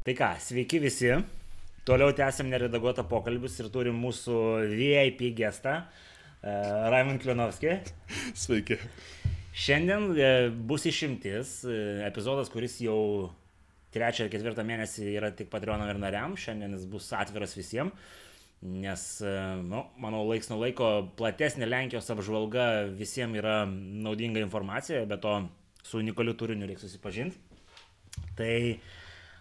Tai ką, sveiki visi. Toliau tęsiam neredaguotą pokalbius ir turim mūsų VIP gestą, e, Raimond Klinovskį. Sveiki. Šiandien e, bus išimtis, e, epizodas, kuris jau trečią ir ketvirtą mėnesį yra tik Patreon ir nariam, šiandien jis bus atviras visiems, nes, nu, manau, laiks nuo laiko platesnė Lenkijos apžvalga visiems yra naudinga informacija, bet to su unikaliu turiniu reikia susipažinti. Tai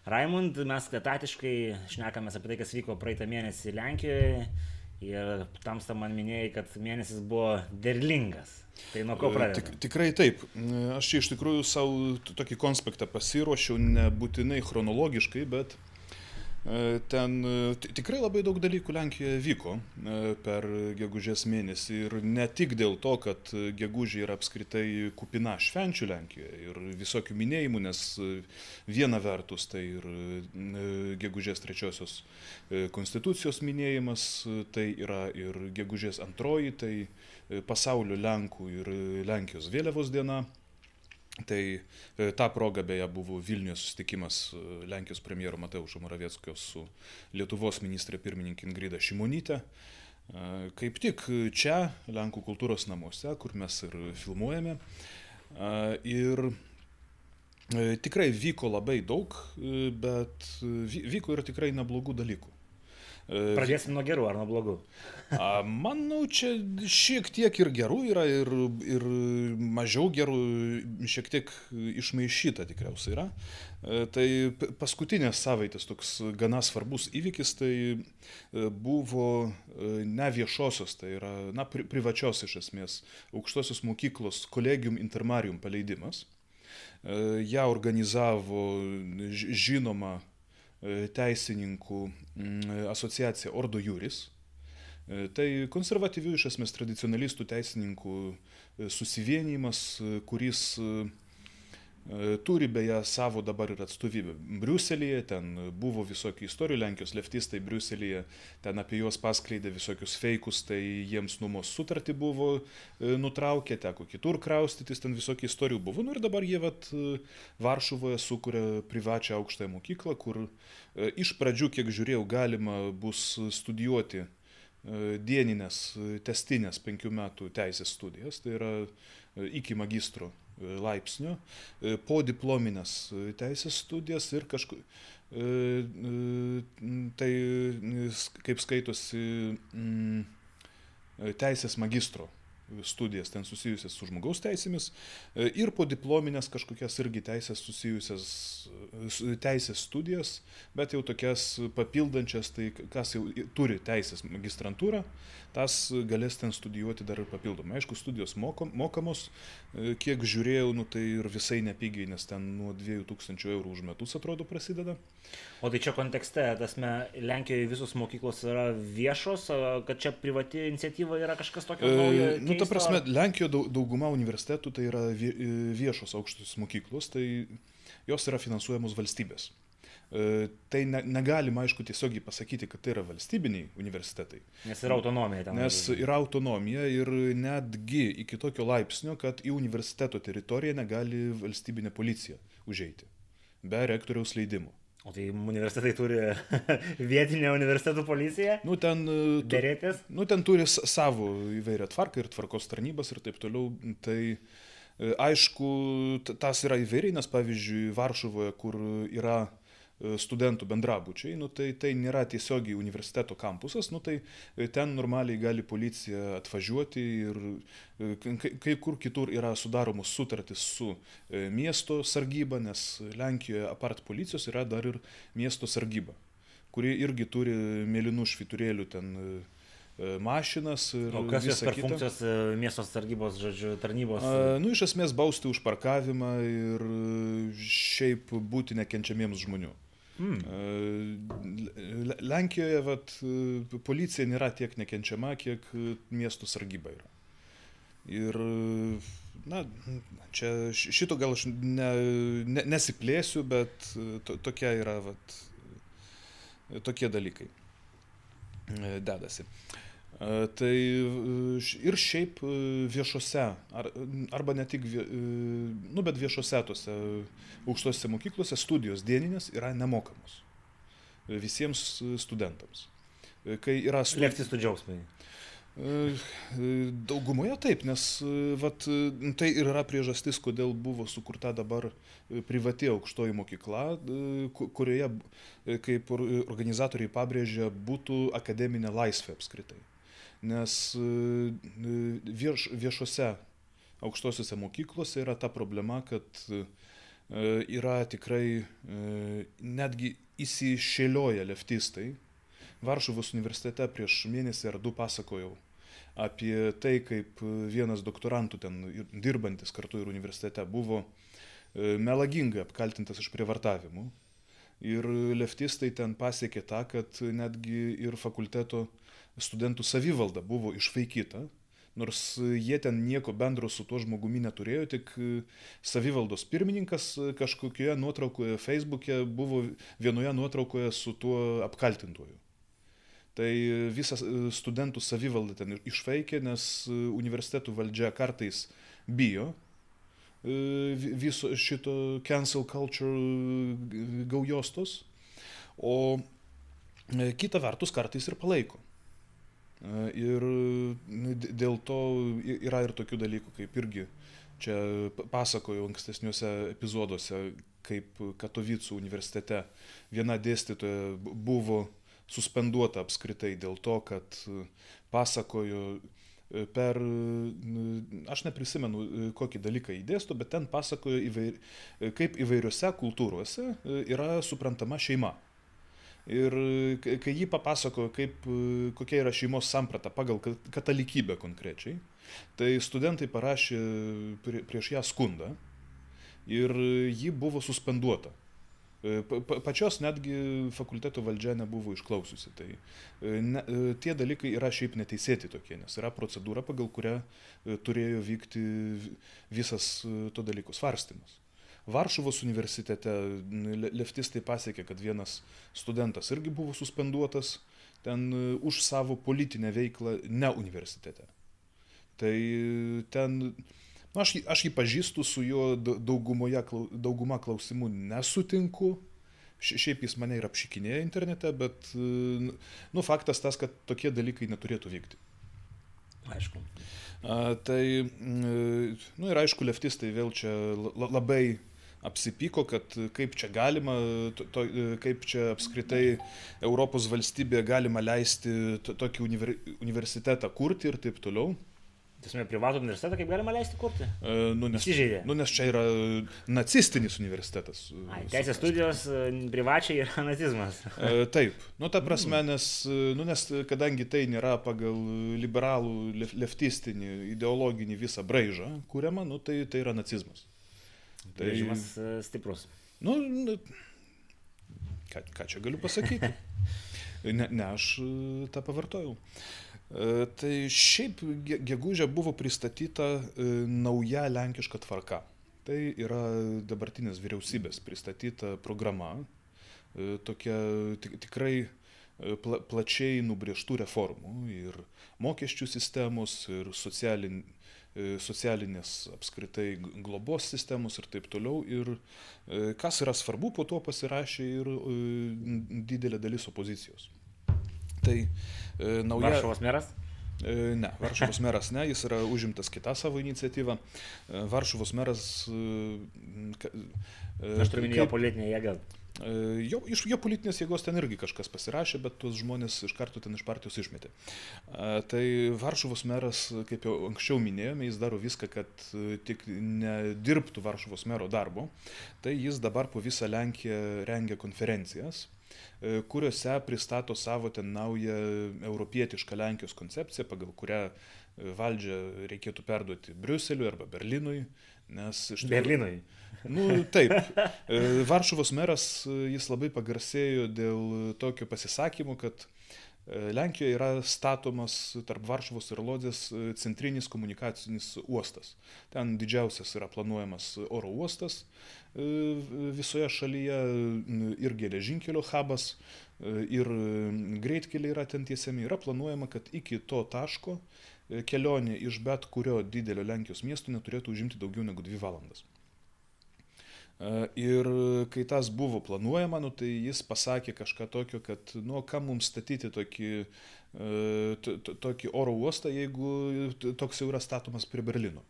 Raimund, mes etatiškai šnekamės apie tai, kas vyko praeitą mėnesį Lenkijoje ir tamsta man minėjai, kad mėnesis buvo derlingas. Tai nuo ko pradėjai? Tik, tikrai taip. Aš iš tikrųjų savo tokį konspektą pasiruošiau, nebūtinai chronologiškai, bet E, ten e, tikrai labai daug dalykų Lenkijoje vyko e, per gegužės mėnesį ir ne tik dėl to, kad gegužė yra apskritai kupina švenčių Lenkijoje ir visokių minėjimų, nes viena vertus tai ir gegužės trečiosios konstitucijos minėjimas, tai yra ir gegužės antroji, tai pasaulio Lenkų ir Lenkijos vėliavos diena. Tai e, tą progą beje buvo Vilniuje susitikimas e, Lenkijos premjero Mateušo Moravieckio su Lietuvos ministrė pirmininkė Ingrida Šimonytė. E, kaip tik čia, Lenkų kultūros namuose, kur mes ir filmuojame. Ir tikrai vyko labai daug, bet vyko ir tikrai neblogų dalykų. Pradėsim nuo gerų ar nuo blogų? Manau, čia šiek tiek ir gerų yra, ir, ir mažiau gerų, šiek tiek išmaišyta tikriausiai yra. Tai paskutinės savaitės toks gana svarbus įvykis, tai e, buvo e, ne viešosios, tai yra na, pri, privačios iš esmės aukštosios mokyklos kolegium intermarium paleidimas. Ja organizavo žinoma teisininkų mm, asociacija Ordo Juris. E, tai konservatyvių iš esmės tradicionalistų teisininkų e, susivienimas, kuris E, turi beje savo dabar ir atstovybę Briuselėje, ten buvo visokių istorijų, Lenkijos leftistai Briuselėje, ten apie juos paskleidė visokius feikus, tai jiems nuomos sutartį buvo e, nutraukę, teko kitur kraustytis, ten visokių istorijų buvo. Nu ir dabar jie vat e, Varšuvoje sukuria privačią aukštąją mokyklą, kur iš pradžių, kiek žiūrėjau, galima bus studijuoti dieninės, testinės penkių metų teisės studijas, tai yra iki magistro laipsnio, e, po diplominės e, teisės studijas ir kažkur. E, tai kaip skaitosi teisės magistro studijas ten susijusias su žmogaus teisėmis ir po diplominės kažkokias irgi teisės susijusias teisės studijas, bet jau tokias papildančias, tai kas jau turi teisės magistrantūrą, tas galės ten studijuoti dar ir papildomai. Aišku, studijos mokamos, e, kiek žiūrėjau, nu, tai ir visai nepigiai, nes ten nuo 2000 eurų už metus atrodo prasideda. O tai čia kontekste, tasme, Lenkijoje visos mokyklos yra viešos, kad čia privati iniciatyva yra kažkas tokio naujo? E, nu, ta prasme, Lenkijoje dauguma universitetų tai yra viešos aukštos mokyklos, tai jos yra finansuojamos valstybės. E, tai ne, negalima, aišku, tiesiogiai pasakyti, kad tai yra valstybiniai universitetai. Nes yra autonomija ten. Nes yra autonomija ir netgi iki tokio laipsnio, kad į universiteto teritoriją negali valstybinė policija užeiti be rektoriaus leidimo. O tai universitetai turi vietinę universitetų policiją? Nu, ten, e, tu, Dėrėtis? Nu, ten turi savo įvairią tvarką ir tvarkos tarnybas ir taip toliau. Tai e, aišku, tas yra įvairiai, nes pavyzdžiui, Varšuvoje, kur yra studentų bendrabučiai, nu, tai tai nėra tiesiogiai universiteto kampusas, nu, tai e, ten normaliai gali policija atvažiuoti ir e, kai kur kitur yra sudaromos sutartys su miesto sargyba, nes Lenkijoje apart policijos yra dar ir miesto sargyba, kuri irgi turi mėlynų šviturėlių ten mašinas. O kas jos per kita. funkcijos miesto sargybos, žodžiu, tarnybos? A, nu, iš esmės bausti už parkavimą ir šiaip būti nekenčiamiems žmonių. Mm. Lenkijoje vat, policija nėra tiek nekenčiama, kiek miestų sargyba yra. Ir, na, čia šito gal aš ne, ne, nesiplėsiu, bet to, tokia yra, vat, tokie dalykai dedasi. Uh, Tai ir šiaip viešose, ar, arba ne tik, nu, bet viešose tose aukštose mokyklose studijos dieninės yra nemokamos. visiems studentams. Kai yra... Stu... Leftistų džiaugsmai. Daugumoje taip, nes vat, tai ir yra priežastis, kodėl buvo sukurta dabar privati aukštoji mokykla, kurioje, kaip organizatoriai pabrėžia, būtų akademinė laisvė apskritai. Nes vieš, viešose aukštosiuose mokyklose yra ta problema, kad yra tikrai netgi įsišėlioja leftistai. Varšuvos universitete prieš mėnesį ar du pasakojau apie tai, kaip vienas doktorantų ten dirbantis kartu ir universitete buvo e, melagingai apkaltintas iš prievartavimų. Ir leftistai ten pasiekė tą, kad netgi ir fakulteto studentų savivalda buvo išvaikyta, nors jie ten nieko bendro su tuo žmogumi neturėjo, tik savivaldos pirmininkas kažkokioje nuotraukoje Facebook'e buvo vienoje nuotraukoje su tuo apkaltintoju. Tai e, studentų savivalda ten išvaikė, nes e, universitetų valdžia kartais bijo e, viso šito cancel culture gaujostos, o kita vertus kartais ir palaiko. Ir dėl to yra ir tokių dalykų, kaip irgi čia pasakojau ankstesniuose epizoduose, kaip Katovicų universitete viena dėstytoja buvo suspenduota apskritai dėl to, kad e, pasakojo e, per, aš neprisimenu, e, kokį dalyką įdėsto, bet ten pasakojo, įvair, kaip įvairiose kultūrose yra suprantama šeima. Ir kai jį papasakojo, kaip, kokia yra šeimos samprata pagal katalikybę konkrečiai, tai studentai parašė prieš ją skundą ir ji buvo suspenduota. E, pa, pačios netgi fakulteto valdžia nebuvo išklausiusi. Tai e, ne, e, tie dalykai yra šiaip neteisėti tokie, nes yra procedūra, pagal kurią turėjo vykti visas to dalyko svarstymas. Varšuvos universitete leftistai pasiekė, kad vienas studentas irgi buvo suspenduotas ten už savo politinę veiklą ne universitete. Tai ten Nu, aš, aš jį pažįstu, su juo daugumoje, dauguma klausimų nesutinku. Šiaip jis mane ir apšikinėja internete, bet nu, faktas tas, kad tokie dalykai neturėtų vykti. Aišku. A, tai, nu ir aišku, leftistai vėl čia labai apsipyko, kad kaip čia galima, to, to, kaip čia apskritai Europos valstybė galima leisti to, tokį univer, universitetą kurti ir taip toliau. Tiesiog privatų universitetą kaip galima leisti kurti? E, nu, nes, Įsižeidė. Nu, nes čia yra nacistinis universitetas. Ai, teisės studijos e, privačiai yra nacizmas. E, taip, nu ta prasme, nes, nu, nes kadangi tai nėra pagal liberalų leftistinį ideologinį visą braižą kuriamą, nu, tai, tai yra nacizmas. Tai Braižimas e, stiprus. Nu, nu ką, ką čia galiu pasakyti? Ne, ne aš e, tą pavartojau. E, tai šiaip gegužė buvo pristatyta nauja lenkiška tvarka. Tai yra dabartinės vyriausybės pristatyta programa, tokia tikrai pla, plačiai nubrieštų reformų ir mokesčių sistemos, ir socialin, socialinės apskritai globos sistemos ir taip toliau. Ir kas yra svarbu, po to pasirašė ir didelė dalis opozicijos. Tai e, nauja... Varšuvos meras? E, ne, Varšuvos meras ne, jis yra užimtas kitą savo iniciatyvą. E, Varšuvos meras... Aš turiu minėti politinę jėgą. Jo, iš jo politinės jėgos ten irgi kažkas pasirašė, bet tuos žmonės iš karto ten iš partijos išmetė. Tai Varšuvos meras, kaip jau anksčiau minėjome, jis daro viską, kad tik nedirbtų Varšuvos mero darbo. Tai jis dabar po visą Lenkiją rengia konferencijas E, kuriuose pristato savo ten naują europietišką Lenkijos koncepciją, pagal kurią e, valdžią reikėtų perduoti Briuseliui arba Berlinui. Nes iš tikrųjų. Berlinui. Nu, taip. E, Varšuvos meras jis labai pagarsėjo dėl tokio pasisakymo, kad Lenkijoje yra statomas tarp Varšuvos ir Lodzės centrinis komunikacinis uostas. Ten didžiausias yra planuojamas oro uostas, E, visoje šalyje ir geležinkelio hubas, e, ir greitkeliai yra ten tiesiami. Yra planuojama, kad iki to taško e, kelionė iš bet kurio didelio Lenkijos miesto neturėtų užimti daugiau negu dvi valandas. Ir kai tas buvo planuojama, nu, tai jis pasakė kažką tokio, kad, nu, kam mums statyti tokį, tokį oro uostą, jeigu toks jau yra statomas prie Berlyno.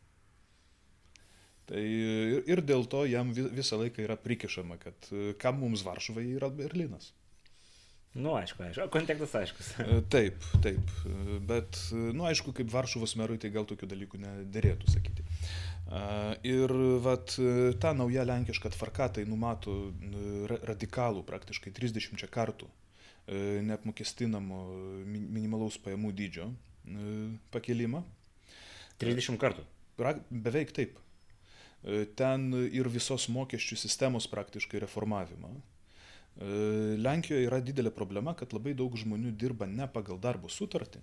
Tai ir, dėl to jam visą laiką yra prikišama, kad kam mums Varšuvai yra Berlynas. Nu, aišku, aišku, kontekstas aiškus. Taip, taip, bet, nu, aišku, kaip Varšuvos merui, tai gal tokių dalykų nedėrėtų sakyti. Ir vat, ta nauja lenkiška tvarka tai numato radikalų praktiškai 30 kartų neapmokestinamo minimalaus pajamų dydžio pakelimą. 30 kartų. Beveik taip. Ten ir visos mokesčių sistemos praktiškai reformavimą E, Lenkijoje yra didelė problema, kad labai daug žmonių dirba ne pagal darbo sutartį,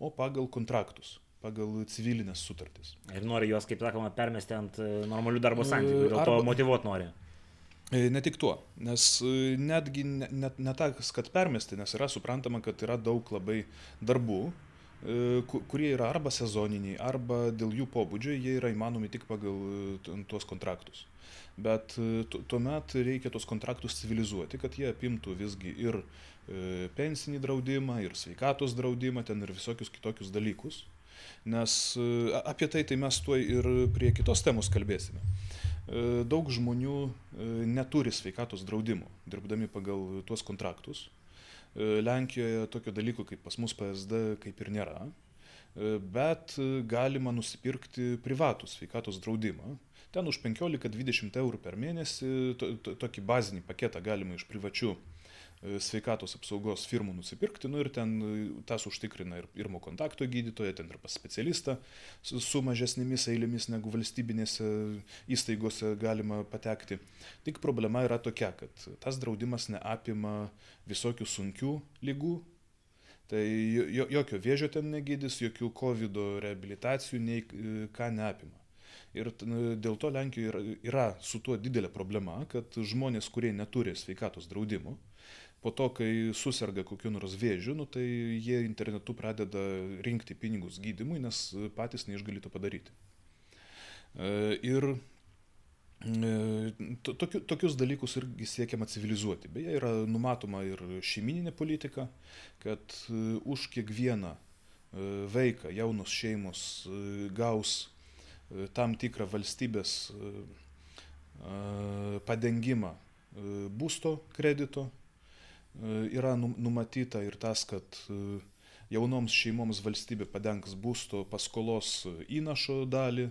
o pagal kontraktus, pagal civilinės sutartys. Ir nori juos, kaip sakoma, permesti ant e, normalių darbo e, santykių, dėl Arba... to motivuoti nori. Ne tik tuo, nes netgi net ne, ne tas, kad permesti, nes yra suprantama, kad yra daug labai darbų, kurie yra arba sezoniniai, arba dėl jų pobūdžio jie yra įmanomi tik pagal tuos kontraktus bet e, tuomet reikia tos kontraktus civilizuoti, kad jie apimtų visgi ir e, pensinį draudimą, ir sveikatos draudimą, ten ir visokius kitokius dalykus. Nes e, apie tai, tai mes tuoj ir prie kitos temos kalbėsime. Daug žmonių neturi sveikatos draudimo, dirbdami pagal tuos kontraktus. Lenkijoje tokio dalyko kaip pas mus PSD kaip ir nėra, bet galima nusipirkti privatų sveikatos draudimą, Ten už 15-20 eurų per mėnesį to, to, tokį bazinį paketą galima iš privačių e, sveikatos apsaugos firmų nusipirkti, nu ir ten e, tas užtikrina ir pirmo kontakto gydytoją, ten ir pas specialistą su, su mažesnėmis eilėmis negu valstybinėse įstaigose galima patekti. Tik problema yra tokia, kad tas draudimas neapima visokių sunkių lygų, tai jokio vėžio ten negydys, jokių COVID reabilitacijų, nei e, ką neapima. Ir dėl to Lenkijoje yra, yra su tuo didelė problema, kad žmonės, kurie neturi sveikatos draudimo, po to, kai susirga kokiu nors vėžiu, nu, tai jie internetu pradeda rinkti pinigus gydimui, nes patys neišgali to padaryti. E, ir e, Tokiu, tokius dalykus irgi siekiama civilizuoti. Beje, yra numatoma ir šeimininė politika, kad e, už kiekvieną vaiką jaunos šeimos gaus tam tikrą valstybės padengimą būsto kredito. Yra numatyta ir tas, kad jaunoms šeimoms valstybė padengs būsto paskolos įnašo dalį,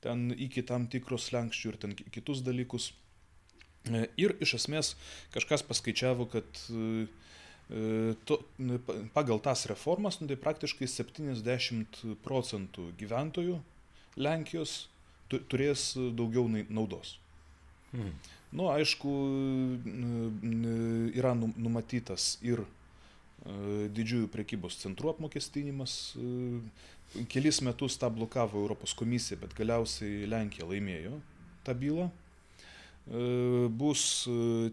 ten iki tam tikros lenkščių ir ten kitus dalykus. Ir iš esmės kažkas paskaičiavo, kad to, pagal tas reformas, nu, tai praktiškai 70 procentų gyventojų Lenkijos turės daugiau naudos. Hmm. Nu, aišku, yra numatytas ir e, didžiųjų prekybos centrų apmokestinimas. E, kelis metus tą blokavo Europos komisija, bet galiausiai Lenkija laimėjo tą bylą. E, bus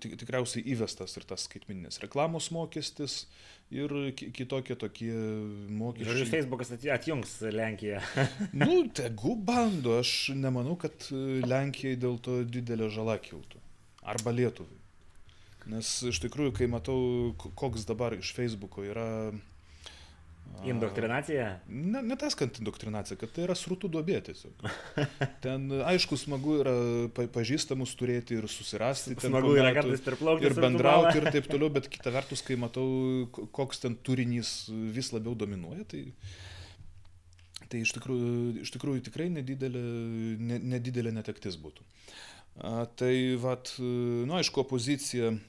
tikriausiai įvestas ir tas skaitmininės reklamos mokestis, ir kitokie tokie mokesčiai. Žodžiu, Facebookas atjungs Lenkiją. nu, tegu bando, aš nemanau, kad Lenkijai dėl to didelė žala kiltų. Arba Lietuvai. Nes iš tikrųjų, kai matau, koks dabar iš Facebooko yra Indoktrinacija? Ne, ne tas, kad indoktrinacija, kad tai yra srutų duobė tiesiog. Ten, aišku, smagu yra pažįstamus turėti ir susirasti. Smagu yra kartais ir plaukti. Ir bendrauti ir taip toliau, bet kita vertus, kai matau, koks ten turinys vis labiau dominuoja, tai, tai iš, tikrųjų, iš tikrųjų tikrai nedidelė, ne, nedidelė netektis būtų. A, tai, vat, nu, aišku, opozicija e,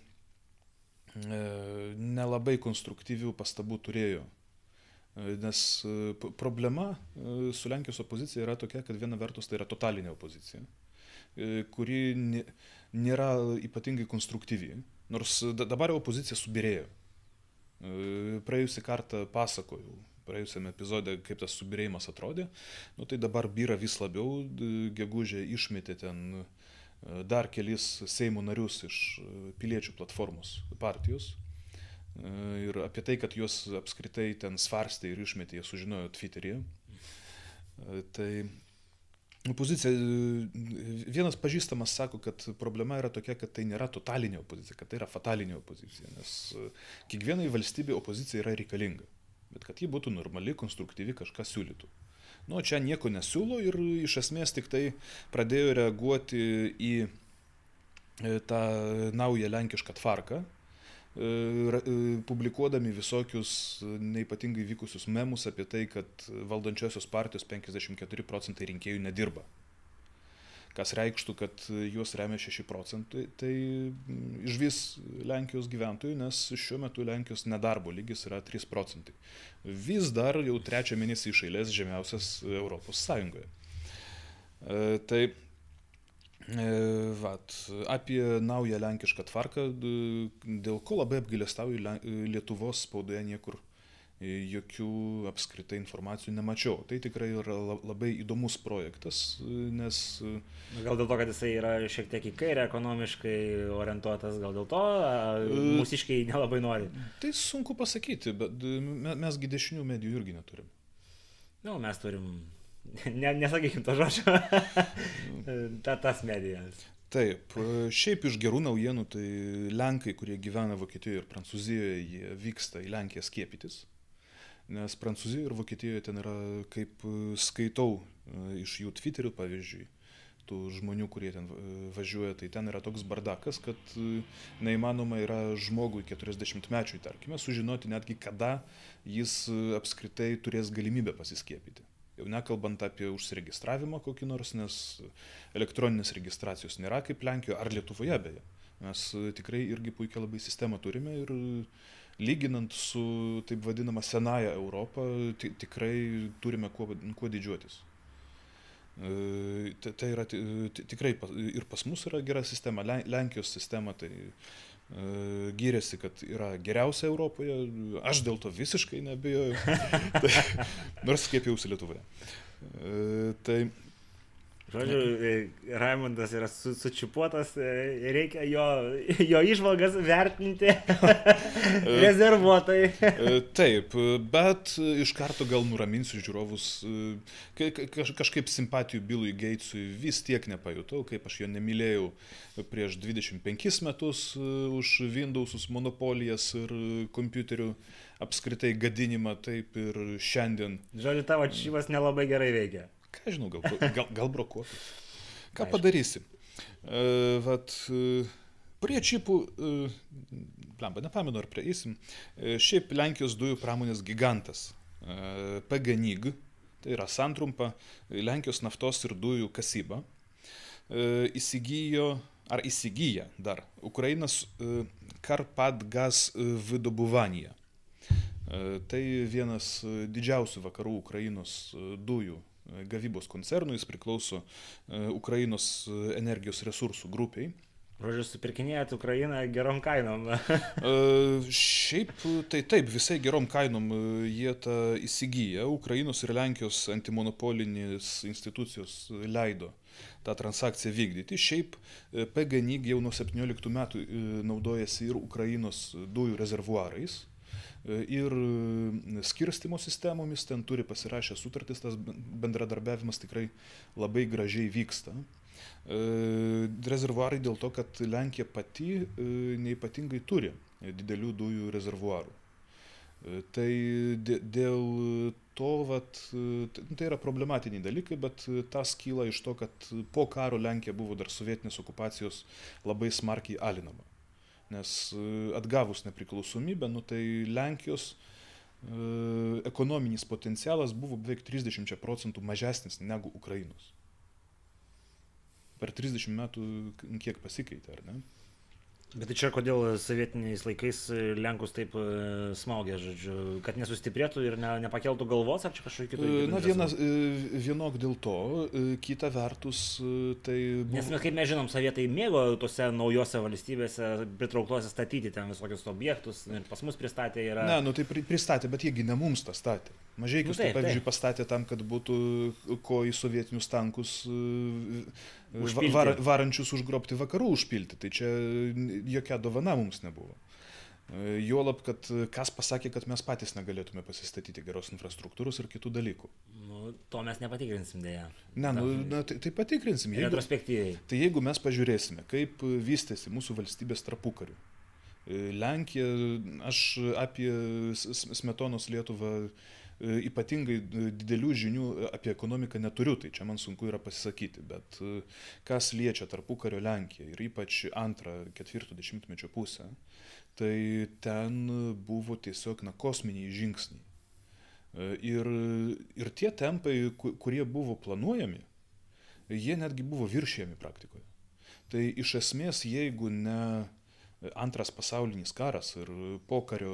nelabai konstruktyvių pastabų turėjo Nes e, problema e, su Lenkijos opozicija yra tokia, kad viena vertus tai yra totalinė opozicija, e, kuri nėra ypatingai konstruktyvi. Nors dabar opozicija subirėjo. Praėjusį kartą pasakojau, praėjusiame epizode, kaip tas subirėjimas atrodė. Nu, tai dabar byra vis labiau, gegužė išmetė ten dar kelis Seimo narius iš piliečių platformos partijos, E, ir apie tai, kad juos apskritai ten svarstė ir išmetė, jie sužinojo Twitter'yje. E, tai opozicija, vienas pažįstamas sako, kad problema yra tokia, kad tai nėra totalinė opozicija, kad tai yra fatalinė opozicija, nes kiekvienai valstybė opozicija yra reikalinga, bet kad ji būtų normali, konstruktyvi, kažką siūlytų. Nu, čia nieko nesiūlo ir iš esmės tik tai pradėjo reaguoti į e, tą naują lenkišką tvarką, E, e, publikuodami visokius neipatingai vykusius memus apie tai, kad valdančiosios partijos 54 procentai rinkėjų nedirba. Kas reikštų, kad juos remia 6 procentai, tai iš vis Lenkijos gyventojų, nes šiuo metu Lenkijos nedarbo lygis yra 3 procentai. Vis dar jau trečią mėnesį iš eilės žemiausias Europos Sąjungoje. E, tai E, vat, apie naują lenkišką tvarką, dėl ko labai apgailestauju Lietuvos spaudoje niekur jokių apskritai informacijų nemačiau. Tai tikrai yra labai įdomus projektas, e, nes... Gal dėl to, kad jisai yra šiek tiek į kairę ekonomiškai orientuotas, gal dėl to mūsiškai nelabai nori. Tai sunku pasakyti, bet mesgi dešinių medijų irgi neturim. Na, nu, mes turim Ne, nesakykim to žodžio. Ta, tas medijas. Taip, šiaip iš gerų naujienų, tai Lenkai, kurie gyvena Vokietijoje ir Prancūzijoje, jie vyksta į Lenkiją skiepytis. Nes Prancūzijoje ir Vokietijoje ten yra, kaip skaitau e, iš jų Twitterių, pavyzdžiui, tų žmonių, kurie ten e, važiuoja, tai ten yra toks bardakas, kad e, neįmanoma yra žmogui 40 mečiui, tarkime, sužinoti netgi kada jis apskritai turės galimybę pasiskiepyti. Jau nekalbant apie užsiregistravimą kokį nors, nes elektroninės registracijos nėra kaip Lenkijoje ar Lietuvoje beje. Mes tikrai irgi puikia labai sistemą turime ir lyginant su taip vadinama senaja Europą, tikrai turime kuo, kuo didžiuotis. Tai, tai yra tikrai ir pas mus yra gera sistema, Lenkijos sistema, tai E, gyrėsi, kad yra geriausia Europoje, aš dėl to visiškai nebejoju, tai, nors skiepiausi Lietuvoje. E, tai Žodžiu, e, Raimondas yra su, sučipuotas, e, reikia jo, jo išvalgas vertinti rezervuotai. E, taip, bet iš karto gal nuraminsiu žiūrovus, kažkaip simpatijų Bilui Geitsui vis tiek nepajutau, kaip aš jo nemylėjau prieš 25 metus už Windowsus monopolijas ir kompiuterių apskritai gadinimą, taip ir šiandien. Žodžiu, tavo čivas nelabai gerai veikia. Ką žinau, gal, gal, gal brokuotas. Ką Aišku. padarysi? Uh, vat, uh, prie čipų, uh, blemba, nepamenu ar prieisim, uh, šiaip Lenkijos dujų pramonės gigantas uh, PGNIG, tai yra santrumpa Lenkijos naftos ir dujų kasyba, uh, įsigijo ar įsigyja dar Ukrainas uh, Karpatgas Vidobuvanija. Tai vienas didžiausių vakarų Ukrainos dujų gavybos koncernui, jis priklauso e, Ukrainos energijos resursų grupiai. Žodžiu, supirkinėjat Ukrainą gerom kainom. uh, šiaip tai taip, visai gerom kainom e, jie tą įsigyja. Ukrainos ir Lenkijos antimonopolinės institucijos leido tą transakciją vykdyti. Šiaip PGNIG jau nuo 17 metų naudojasi ir Ukrainos dujų rezervuarais ir skirstimo sistemomis, ten turi pasirašę sutartis, tas bendradarbiavimas tikrai labai gražiai vyksta. E, rezervuarai dėl to, kad Lenkija pati e, neipatingai turi didelių dujų rezervuarų. E, tai dėl to, vat, tai yra problematiniai dalykai, bet tas kyla iš to, kad po karo Lenkija buvo dar sovietinės okupacijos labai smarkiai alinama. Nes e, atgavus nepriklausomybę, nu tai Lenkijos e, ekonominis potencialas buvo beveik 30 procentų mažesnis negu Ukrainos. Per 30 metų kiek pasikeitė, ar ne? Bet tai čia kodėl sovietiniais laikais Lenkus taip e, smogė, žodžiu, kad nesustiprėtų ir ne, nepakeltų galvos, ar čia kažkokiu kitų? E, na, vienas, e, vienok dėl to, kita vertus, tai... Buvo... Nes, kaip mes žinom, sovietai mėgo tose naujose valstybėse pritrauktuose statyti ten visokius objektus, ir pas mus pristatė yra... Ne, nu tai pristatė, bet jiegi ne mums tą statė. Mažai, nu, taip, tai, pavyzdžiui, pastatė tam, kad būtų ko į sovietinius tankus var, varančius užgrobti vakarų užpilti. Tai čia jokia dovana mums nebuvo. Juolab, kad kas pasakė, kad mes patys negalėtume pasistatyti geros infrastruktūros ir kitų dalykų. Nu, to mes nepatikrinsim dėja. Ne, nu, na, tai, tai patikrinsim. Jeigu, retrospektyviai. Tai jeigu mes pažiūrėsime, kaip vystėsi mūsų valstybės tarpukariu. Lenkija, aš apie Smetonos Lietuvą ypatingai didelių žinių apie ekonomiką neturiu, tai čia man sunku yra pasisakyti, bet kas liečia tarpukario Lenkiją ir ypač antrą, ketvirto dešimtmečio pusę, tai ten buvo tiesiog na, kosminiai žingsniai. E, ir, ir tie tempai, kurie buvo planuojami, jie netgi buvo viršėjami praktikoje. Tai iš esmės, jeigu ne antras pasaulinis karas ir pokario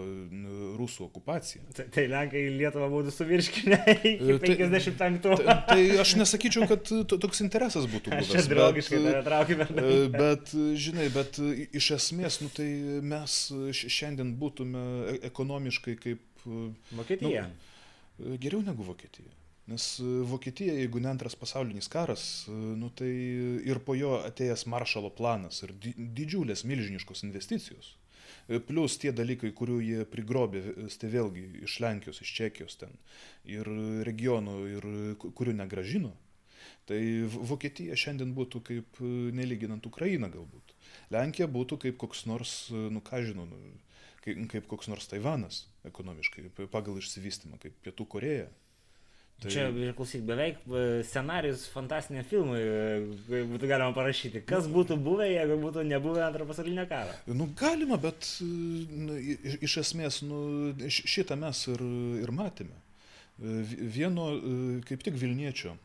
rusų okupacija. Tai, tai Lenkai Lietuvą būtų suvirškinę iki 55. Tai, tai, tai aš nesakyčiau, kad toks interesas būtų buvęs. Aš draugiškai bet, traukime. Bet, žinai, bet iš esmės, nu, tai mes šiandien būtume e, ekonomiškai kaip... Vokietija. Nu, geriau negu Vokietija. Nes e, Vokietija, jeigu ne antras pasaulinis karas, e, nu, tai ir po jo atėjęs maršalo planas ir didžiulės milžiniškos investicijos. E, plus tie dalykai, kurių jie prigrobė, tai vėlgi iš Lenkijos, iš Čekijos ten ir regionų, ir kurių negražino. Tai Vokietija šiandien būtų kaip nelyginant Ukrainą galbūt. Lenkija būtų kaip koks nors, nu ką žinau, nu, kaip, kaip koks nors Taivanas ekonomiškai, pagal išsivystymą, kaip Pietų Koreja. Tai... Čia, klausyk, beveik e, scenarius fantastinė filmai e, būtų galima parašyti. Kas būtų buvę, jeigu būtų nebuvę antro pasaulinio karo? Nu, galima, bet nu, iš, esmės nu, šitą mes ir, ir matėme. E, vieno, kaip tik Vilniečio,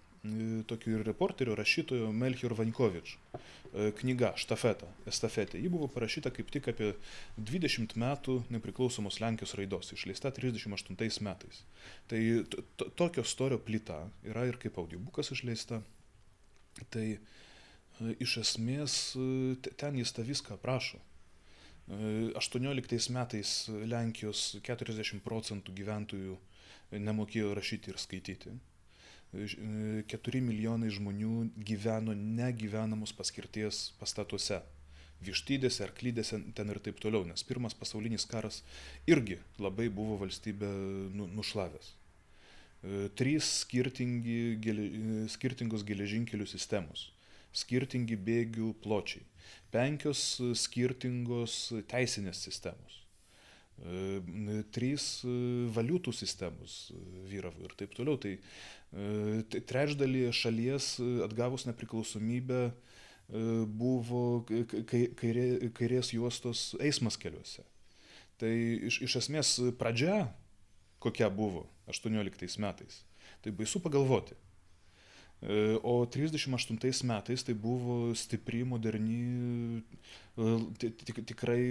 tokių ir reporterio, rašytojo Melchior Vankovič knyga Štafeta, estafetė. Ji buvo parašyta kaip tik apie 20 metų nepriklausomos Lenkijos raidos, išleista 38 metais. Tai to, tokio storio plyta yra ir kaip audiobukas išleista. Tai iš esmės ten jis tą viską aprašo. 18 metais Lenkijos 40 procentų gyventojų nemokėjo rašyti ir skaityti. 4 milijonai žmonių gyveno negyvenamos paskirties pastatuose. Vištydėse, arklydėse, ten ir taip toliau, nes pirmas pasaulinis karas irgi labai buvo valstybė nu, nušlavęs. E, trys skirtingi, gele, skirtingos geležinkelių sistemos, skirtingi bėgių pločiai, penkios skirtingos teisinės sistemos e, trys valiutų sistemos vyravo ir taip toliau. Tai E, trečdalį šalies e, atgavus nepriklausomybę e, buvo kairė, kairės juostos eismas keliuose. Tai iš, iš esmės pradžia, kokia buvo 18 metais, tai baisu pagalvoti. O 38 metais tai buvo stipri, moderni, tik, tikrai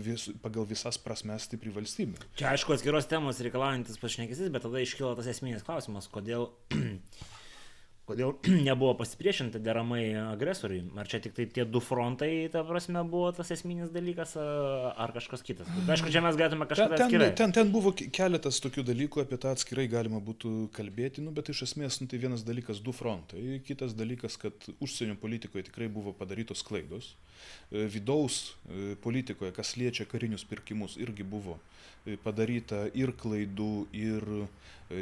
vis, pagal visas prasmes stipri valstybė. Čia aišku atskiros temos reikalaujantis pašnekesis, bet tada iškilo tas esminis klausimas, kodėl Kodėl nebuvo pasipriešinta deramai agresoriui? Ar čia tik tai tie du frontai, ta prasme, buvo tas esminis dalykas, ar kažkas kitas? Aišku, čia mes galėtume kažką ten, atskirai. Ten, ten buvo keletas tokių dalykų, apie tą atskirai galima būtų kalbėti, nu, bet iš esmės nu, tai vienas dalykas du frontai, kitas dalykas, kad užsienio politikoje tikrai buvo padarytos klaidos, e, vidaus e, politikoje, kas liečia karinius pirkimus, irgi buvo e, padaryta ir klaidų, ir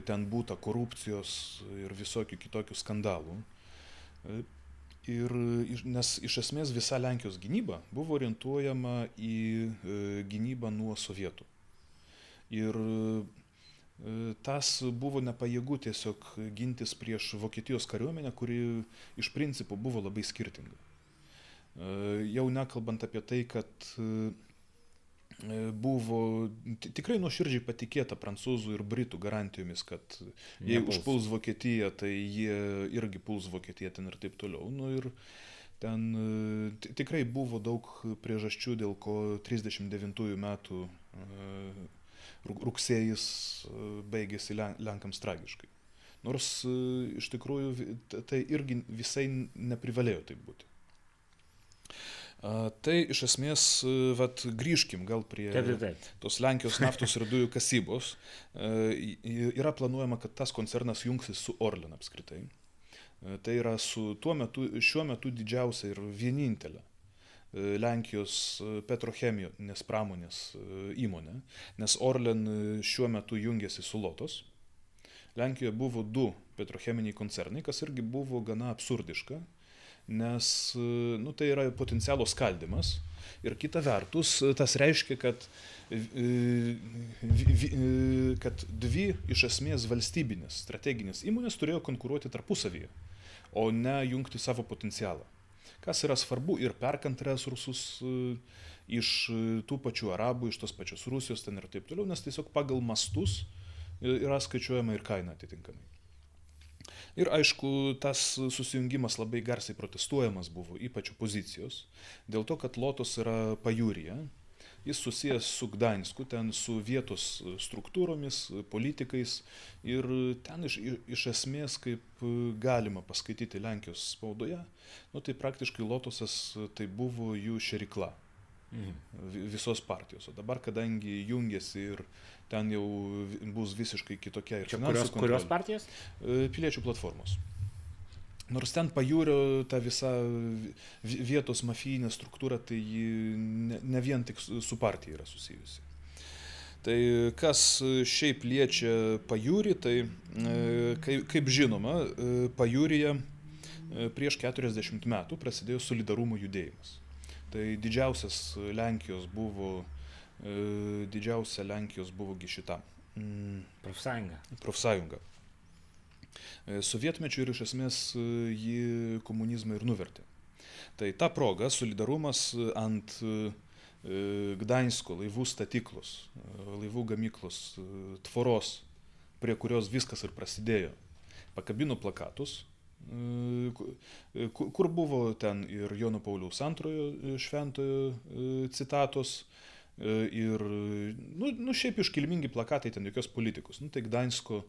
ten būta korupcijos ir visokių kitokių skandalų. E, ir, nes iš esmės visa Lenkijos gynyba buvo orientuojama į e, gynybą nuo sovietų. Ir tas buvo nepajėgu tiesiog gintis prieš Vokietijos kariuomenę, kuri iš principo buvo labai skirtinga. Jau nekalbant apie tai, kad E, buvo tikrai nuoširdžiai patikėta prancūzų ir britų garantijomis, kad jei Nepuls. užpuls Vokietiją, tai jie irgi puls Vokietiją ten ir taip toliau. Nu, ir ten e, tikrai buvo daug priežasčių, dėl ko 39 metų e, rugsėjais baigėsi Lenkams tragiškai. Nors iš tikrųjų tai irgi visai neprivalėjo taip būti. Tai iš esmės, vat, grįžkim gal prie taip, taip, taip. tos Lenkijos naftos ir dujų kasybos. Yra planuojama, kad tas koncernas jungsis su Orlen apskritai. Tai yra su tuo metu, šiuo metu didžiausia ir vienintelė Lenkijos petrochemijos pramonės įmonė, nes Orlen šiuo metu jungiasi su Lotos. Lenkijoje buvo du petrocheminiai koncernai, kas irgi buvo gana absurdiška, nes nu, tai yra potencialo skaldimas. Ir kita vertus, tas reiškia, kad, kad dvi iš esmės valstybinės strateginės įmonės turėjo konkuruoti tarpusavyje, o ne jungti savo potencialą kas yra svarbu ir perkant resursus e, iš e, tų pačių arabų, iš tos pačios Rusijos ten ir taip toliau, nes tiesiog pagal mastus e, yra skaičiuojama ir kaina atitinkamai. Ir aišku, tas susijungimas labai garsiai protestuojamas buvo, ypač opozicijos, dėl to, kad Lotos yra pajūryje, jis susijęs su Gdansku, ten su vietos struktūromis, politikais ir ten iš, iš esmės, kaip galima paskaityti Lenkijos spaudoje, nu, tai praktiškai Lotosas tai buvo jų šerikla. Mhm. Visos partijos. O dabar, kadangi jungiasi ir ten jau bus visiškai kitokia ir Čia kurios, kurios partijos? Piliečių platformos. Nors ten pajūrio ta visa vietos mafijinė struktūra, tai ne, ne vien tik su partija yra susijusi. Tai kas šiaip liečia pajūrį, tai e, kaip, kaip žinoma, e, pajūryje e, prieš 40 metų prasidėjo solidarumo judėjimas. Tai didžiausias Lenkijos buvo, didžiausia Lenkijos buvo šita. Mm, profsąjunga. Profsąjunga. E, sovietmečiu ir iš esmės e, jį komunizmą ir nuvertė. Tai ta proga solidarumas ant e, Gdainsko laivų statyklos, laivų gamyklos, tvoros, prie kurios viskas ir prasidėjo, pakabino plakatus, kur buvo ten ir Jono Pauliaus antrojo šventojo citatos, ir, nu, nu šiaip iškilmingi plakatai, ten jokios politikos. Nu, tai Gdainsko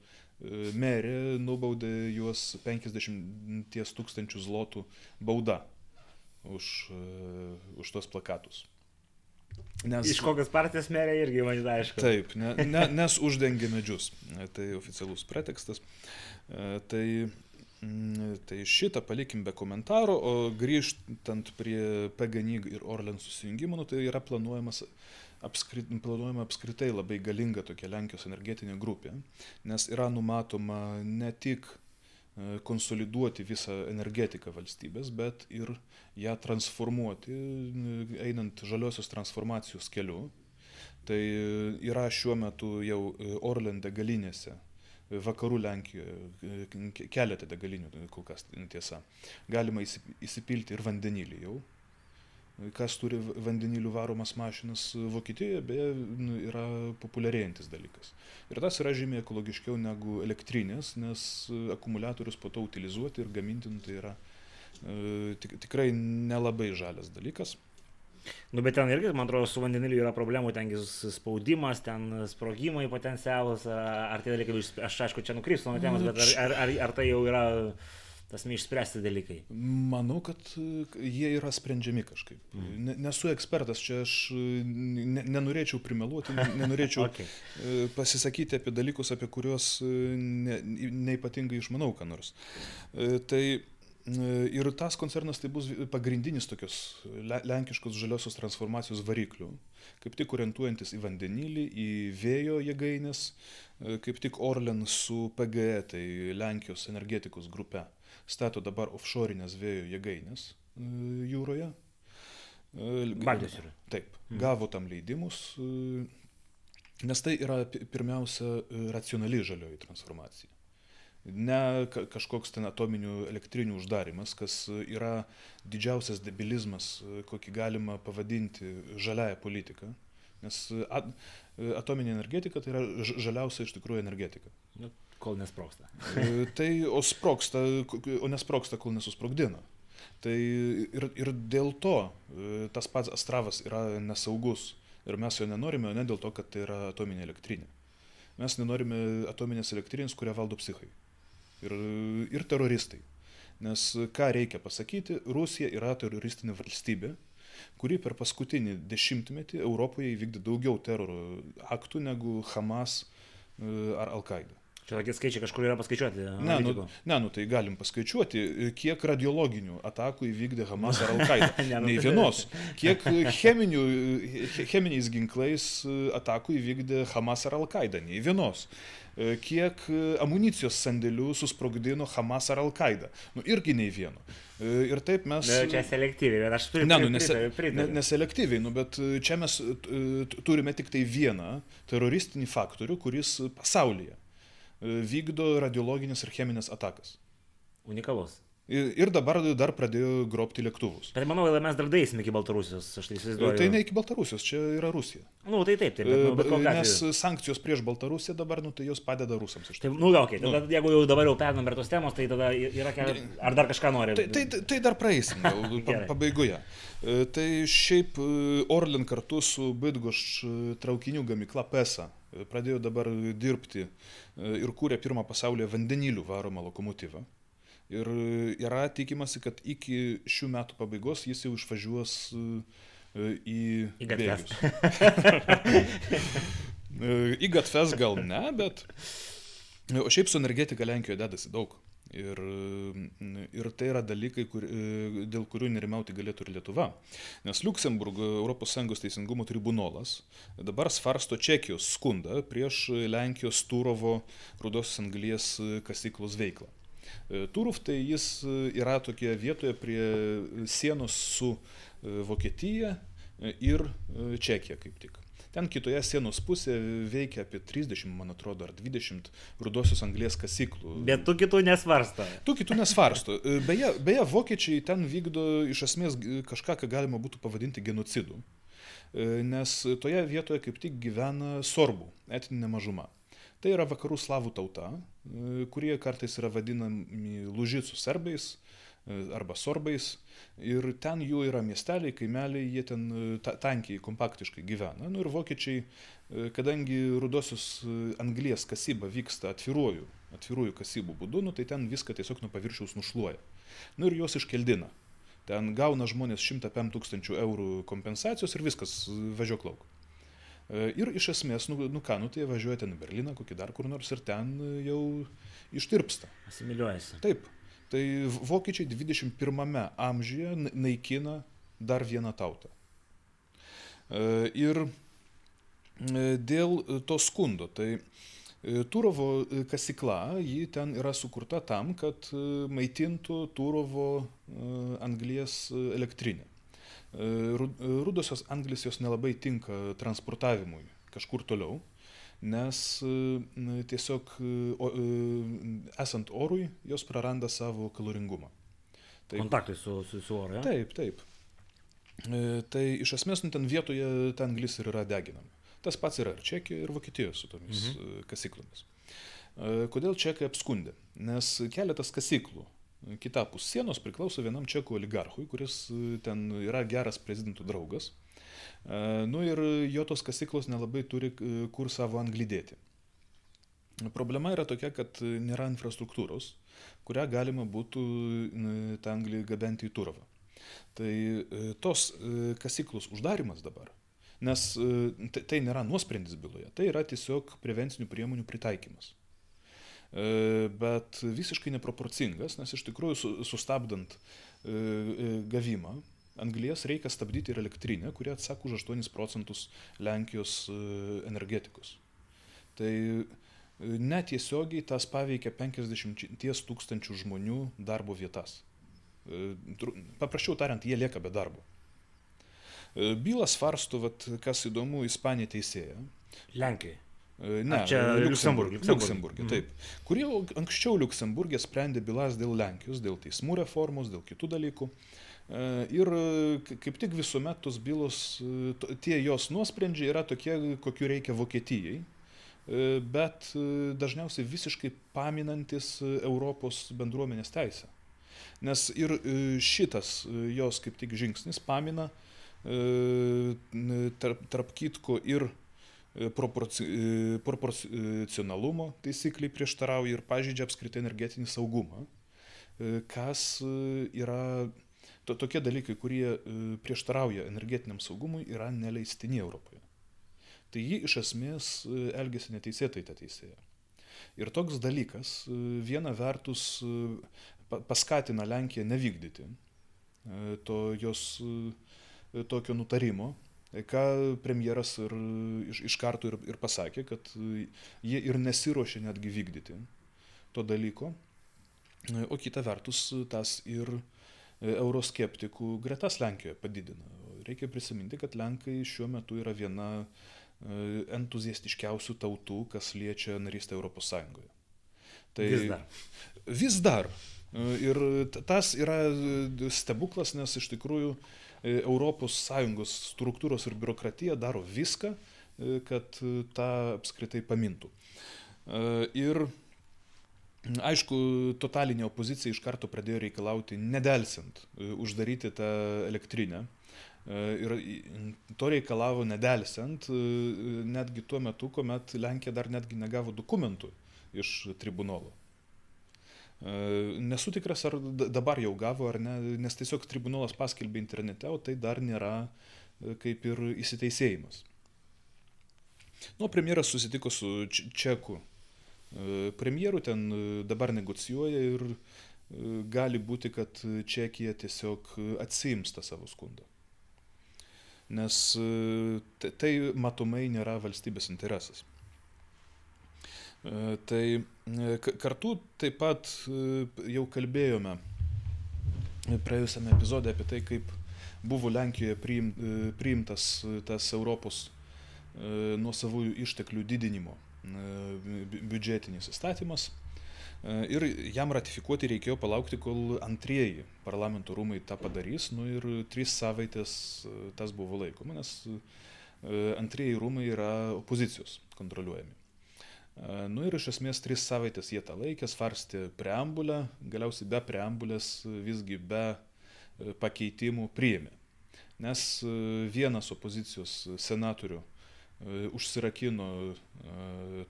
merė nubaudė juos 50 tūkstančių zlotų bauda už, už tos plakatus. Nes, Iš kokios partijos merė irgi man aišku. Taip, ne, ne, nes uždengė medžius. Tai oficialus pretekstas. Tai, tai šitą palikim be komentaro, o grįžtant prie PGNIG ir Orlen susijungimo, nu, tai yra planuojamas apskrit, planuojama apskritai labai galinga tokia Lenkijos energetinė grupė, nes yra numatoma ne tik e, konsoliduoti visą energetiką valstybės, bet ir ją transformuoti, e, einant žaliosios transformacijos keliu. Tai yra šiuo metu jau e, Orlen degalinėse, vakarų Lenkijoje, keletą degalinių kol kas tiesa. Galima įsipilti ir vandenilį jau, kas turi vandeniliu varomas mašinas Vokietijoje, beje, nu, yra populiarėjantis dalykas. Ir tas yra žymiai ekologiškiau negu elektrinės, nes akumuliatorius po to utilizuoti ir gaminti nu, tai yra e, tik, tikrai nelabai žalias dalykas. Nu, bet ten irgi, man atrodo, su vandeniliu yra problemų, tengi spaudimas, ten sprogimai potencialus, ar tie dalykai, aš aišku, čia nukrypsiu nuo temos, bet ar, ar, ar, ar tai jau yra tas neišspręsti dalykai? Manau, kad e, jie yra sprendžiami kažkaip. Mm. Nesu ekspertas, čia aš ne, nenorėčiau primeluoti, nenorėčiau okay. E, pasisakyti apie dalykus, apie kuriuos e, ne, neipatingai išmanau, ką nors. Tai ir tas koncernas tai bus pagrindinis tokios lenkiškos žaliosios transformacijos variklių, kaip tik orientuojantis į vandenilį, į vėjo jėgainės, kaip tik Orlen su PGE, tai Lenkijos energetikos grupe stato dabar offshore'inės vėjo jėgainės e, jūroje. E, Baltijos jūroje. Taip, hmm. gavo tam leidimus, e, nes tai yra pirmiausia racionali žalioji transformacija. Ne kažkoks ten atominių elektrinių uždarimas, kas yra didžiausias debilizmas, kokį galima pavadinti žaliają politiką. Nes atominė energetika tai yra žaliausia iš tikrųjų energetika. Nu, kol nesproksta. E, tai o sproksta, o nesproksta, kol nesusprogdina. Tai ir, ir dėl to e, tas pats Astravas yra nesaugus. Ir mes jo nenorime, o ne dėl to, kad tai yra atominė elektrinė. Mes nenorime atominės elektrinės, kurią valdo psichai. Ir, ir teroristai. Nes ką reikia pasakyti, Rusija yra teroristinė valstybė, kuri per paskutinį dešimtmetį Europoje įvykdė daugiau teroro aktų negu Hamas e, ar Al-Qaeda. Čia tokie skaičiai kažkur yra paskaičiuoti. Ne, nu, analitikų. ne, nu tai galim paskaičiuoti, kiek radiologinių atakų įvykdė Hamas ar Al-Qaeda. Ne, nu Nei tai- vienos. Kiek cheminių, che- cheminiais ginklais atakų įvykdė Hamas ar Al-Qaeda. Nei vienos. Kiek amunicijos sandėlių susprogdino Hamas ar Al-Qaeda. Nu irgi nei vieno. Ir taip mes... Nu, čia selektyviai, bet aš pritariu. Ne, nu, nese, ne, neselektyviai, nu, bet čia mes e, turime tik tai vieną teroristinį faktorių, kuris pasaulyje e, vykdo radiologinės ir cheminės atakas. Unikalus. Ir, dabar dar pradėjo grobti lėktuvus. Bet manau, kad mes dar daisim iki Baltarusijos, aš tai įsivaizduoju. Tai ne iki Baltarusijos, čia yra Rusija. Nu, tai taip, taip, bet, nu, bet E, Nes atveju. sankcijos prieš Baltarusiją dabar, nu, tai jos padeda rusams. Tai, nu, gal, okay, tada, jeigu jau dabar jau pernam prie tos temos, tai tada yra. Ar dar kažką nori? Tai, tai, tai- tai dar praeisim Gerai. pabaigoje. E, Tai šiaip e, Orlen kartu su Bidgoš e, traukinių gamykla PESA e, pradėjo dabar dirbti e, ir kūrė pirmą pasaulyje vandenilių varomą lokomotyvą. Ir e, yra tikimasi, kad iki šių metų pabaigos jis jau išvažiuos e, į, Į gatves. Į gatves gal ne, bet O šiaip su energetika Lenkijoje dedasi daug. Ir, mm, ir tai yra dalykai, kur, e, dėl kurių nerimauti galėtų ir Lietuva. Nes Luksemburgo ES teisingumo tribunolas dabar svarsto Čekijos skundą prieš Lenkijos Turovo rudosios anglies kasyklos veiklą. E, Turov tai jis e, yra tokia vietoje prie sienos su e, Vokietija e, ir e, Čekija kaip tik. Ten kitoje sienos pusėje veikia apie 30, man atrodo, ar 20 rudosios anglės kasyklų. Bet tu kitų nesvarsto. Tų kitų nesvarsto. E, Beje, beje, vokiečiai ten vykdo iš esmės kažką, ką galima būtų pavadinti genocidu. E, Nes toje vietoje kaip tik gyvena sorbų, etninė mažuma. Tai yra vakarų slavų tauta, e, kurie kartais yra vadinami lužicų serbais arba sorbais. Ir ten jų yra miesteliai, kaimeliai, jie ten e, ta, tankiai, kompaktiškai gyvena. Nu ir vokiečiai, e, kadangi rudosios e, anglies kasyba vyksta atviruoju, atviruoju kasybų būdu, nu, tai ten viską tiesiog nuo paviršiaus nušluoja. Nu ir juos iškeldina. Ten gauna žmonės 105 tūkstančių eurų kompensacijos ir viskas, e, važiuok lauk. E, Ir iš esmės, nu, nu ką, nu tai važiuoja ten į Berliną, kokį dar kur nors ir ten e, jau ištirpsta. Asimiliuojasi. Taip, tai vokiečiai 21 amžiuje na- naikina dar vieną tautą. E, Ir e, dėl to skundo, tai e, Turovo kasykla, ji ten yra sukurta tam, kad maitintų Turovo anglies elektrinę. Ru- Rudosios anglis jos nelabai tinka transportavimui kažkur toliau, nes e, tiesiog e, o, e, esant orui jos praranda savo kaloringumą. Taip. Kontaktui su, su, su oru. Ja? Taip, taip. Tai iš esmės nu, ten vietoje ta anglis ir yra deginama. Tas pats yra ir Čekija, ir Vokietija su tomis mhm. kasyklomis. Kodėl čekai apskundė? Nes keletas kasyklų kitapus sienos priklauso vienam čekų oligarchui, kuris ten yra geras prezidentų draugas. E, Nu ir jo tos kasyklos nelabai turi e, kur savo anglį dėti. Problema yra tokia, kad nėra infrastruktūros, kurią galima būtų n, tą anglį gabenti į Turovą. Tai e, tos e, kasyklos uždarimas dabar, nes e, tai, tai nėra nuosprendis byloje, tai yra tiesiog prevencinių priemonių pritaikymas. E, Bet visiškai neproporcingas, nes iš tikrųjų su- sustabdant e, e, gavimą anglies reikia stabdyti ir elektrinę, kuri atsako už 8 procentus Lenkijos e, energetikos. Tai e, netiesiogiai tas paveikia 50 tūkstančių žmonių darbo vietas. E, Paprasčiau tariant, jie lieka be darbo. Bylą svarsto, vat, kas įdomu, Ispanija teisėja. Lenkijai. E, Ne, Ar čia Liuksemburg- Liuksemburg. Liuksemburgė, taip. Kurie anksčiau Liuksemburgė sprendė bylas dėl Lenkijos, dėl teismų reformos, dėl kitų dalykų. E, Ir e, kaip tik visuomet tos bylos, e, tie jos nuosprendžiai yra tokie, kokiu reikia Vokietijai, e, bet e, dažniausiai visiškai paminantis e, Europos bendruomenės teisę. Nes ir e, šitas e, jos kaip tik žingsnis pamina e, tarp, tarp kitko ir e, proporci, e, proporcionalumo taisykliai prieštarauja ir pažydžia apskritai energetinį saugumą, e, kas e, yra to, tokie dalykai, kurie e, prieštarauja energetiniam saugumui, yra neleistini Europoje. Tai ji iš esmės e, elgesi neteisėtai tą teisėją. Ir toks dalykas viena vertus paskatina Lenkiją nevykdyti to jos tokio nutarimo, ką premjeras ir iš, iš karto ir, ir pasakė, kad jie ir nesiuošia netgi vykdyti to dalyko. O kita vertus, tas ir euroskeptikų gretas Lenkijoje padidina. Reikia prisiminti, kad Lenkai šiuo metu yra viena entuziastiškiausių tautų, kas liečia narystę Europos Sąjungoje. Tai vis dar. Vis dar. Ir tas yra stebuklas, nes iš tikrųjų ES struktūros ir biurokratija daro viską, e, kad e, tą apskritai pamintų. E, ir aišku, totalinė opozicija iš karto pradėjo reikalauti nedelsint uždaryti tą elektrinę. Ir to reikalavo nedelsiant, netgi tuo metu, kuomet Lenkija dar netgi negavo dokumentų iš tribunolo. Nesu tikras, ar dabar jau gavo ar ne, nes tiesiog tribunolas paskelbė internete, o tai dar nėra kaip ir įsiteisėjimas. Nu, premjeras susitiko su Čeku premjeru, ten dabar negocijuoja ir gali būti, kad Čekija tiesiog atsiims tą savo skundą. Nes tai matomai nėra valstybės interesas. E, tai e, kartu taip pat e, jau kalbėjome praėjusiame epizode apie tai, kaip buvo Lenkijoje priim, priimtas tas Europos nuosavųjų išteklių didinimo biudžetinis įstatymas. Ir jam ratifikuoti reikėjo palaukti, kol antrieji parlamento rūmai tą padarys. Nu ir tris savaitės tas buvo laikoma, nes antrieji rūmai yra opozicijos kontroliuojami. Nu ir iš esmės tris savaitės jie tą laikė, svarstė preambulę, galiausiai be preambulės visgi be e, pakeitimų priėmė. Nes e, vienas opozicijos senatorių e, užsirakino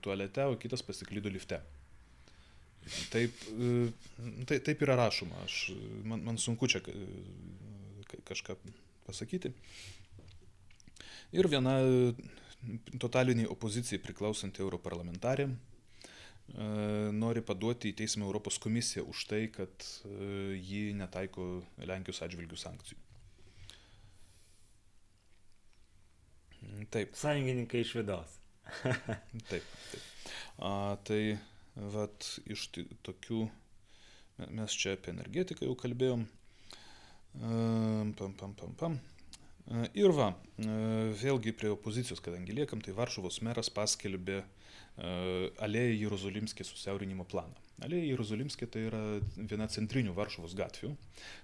tualete, o kitas pasiklydo lifte. Taip, tai, taip yra rašoma, aš, man, man sunku čia kažką pasakyti. Ir viena totaliniai opozicijai priklausanti europarlamentarė e, nori paduoti į teismą Europos komisiją už tai, kad e, ji netaiko Lenkijos atžvilgių sankcijų. Taip. Sąjungininkai iš vidaus. taip, taip. A, tai vat iš tokių, mes čia apie energetiką jau kalbėjom. Pam, pam, pam, pam. Ir va, vėlgi prie opozicijos, kadangi liekam, tai Varšuvos meras paskelbė Alėja Jeruzalimskė susiaurinimo planą. Alėja Jeruzalimskė tai yra viena centrinių Varšuvos gatvių.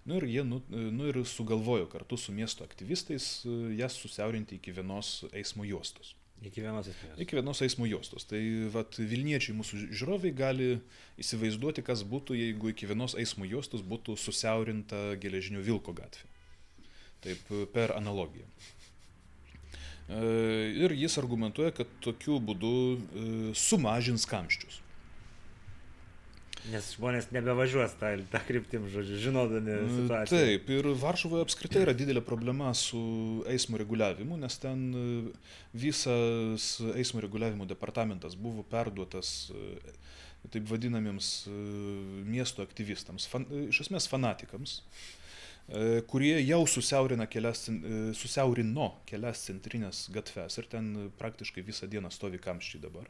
Nu ir jie nu, nu ir sugalvojo kartu su miesto aktyvistais jas susiaurinti iki vienos eismo juostos. Iki vienos eismo juostos. Iki vienos eismo juostos. Tai vat, Vilniečiai mūsų žiūrovai gali įsivaizduoti, kas būtų, jeigu iki vienos eismo juostos būtų susiaurinta geležinio vilko gatvė taip per analogiją. E, ir jis argumentuoja, kad tokiu būdu e, sumažins kamščius. Nes žmonės nebevažiuos tą, tą kryptim, žodžiu, žinodami e, situaciją. Taip, ir Varšuvoje apskritai yra didelė problema su eismo reguliavimu, nes ten visas eismo reguliavimo departamentas buvo perduotas taip vadinamiems miesto aktyvistams, fan, iš esmės fanatikams. E, kurie jau susiaurina kelias, e, susiaurino kelias centrinės gatves ir ten praktiškai visą dieną stovi kamščiai dabar.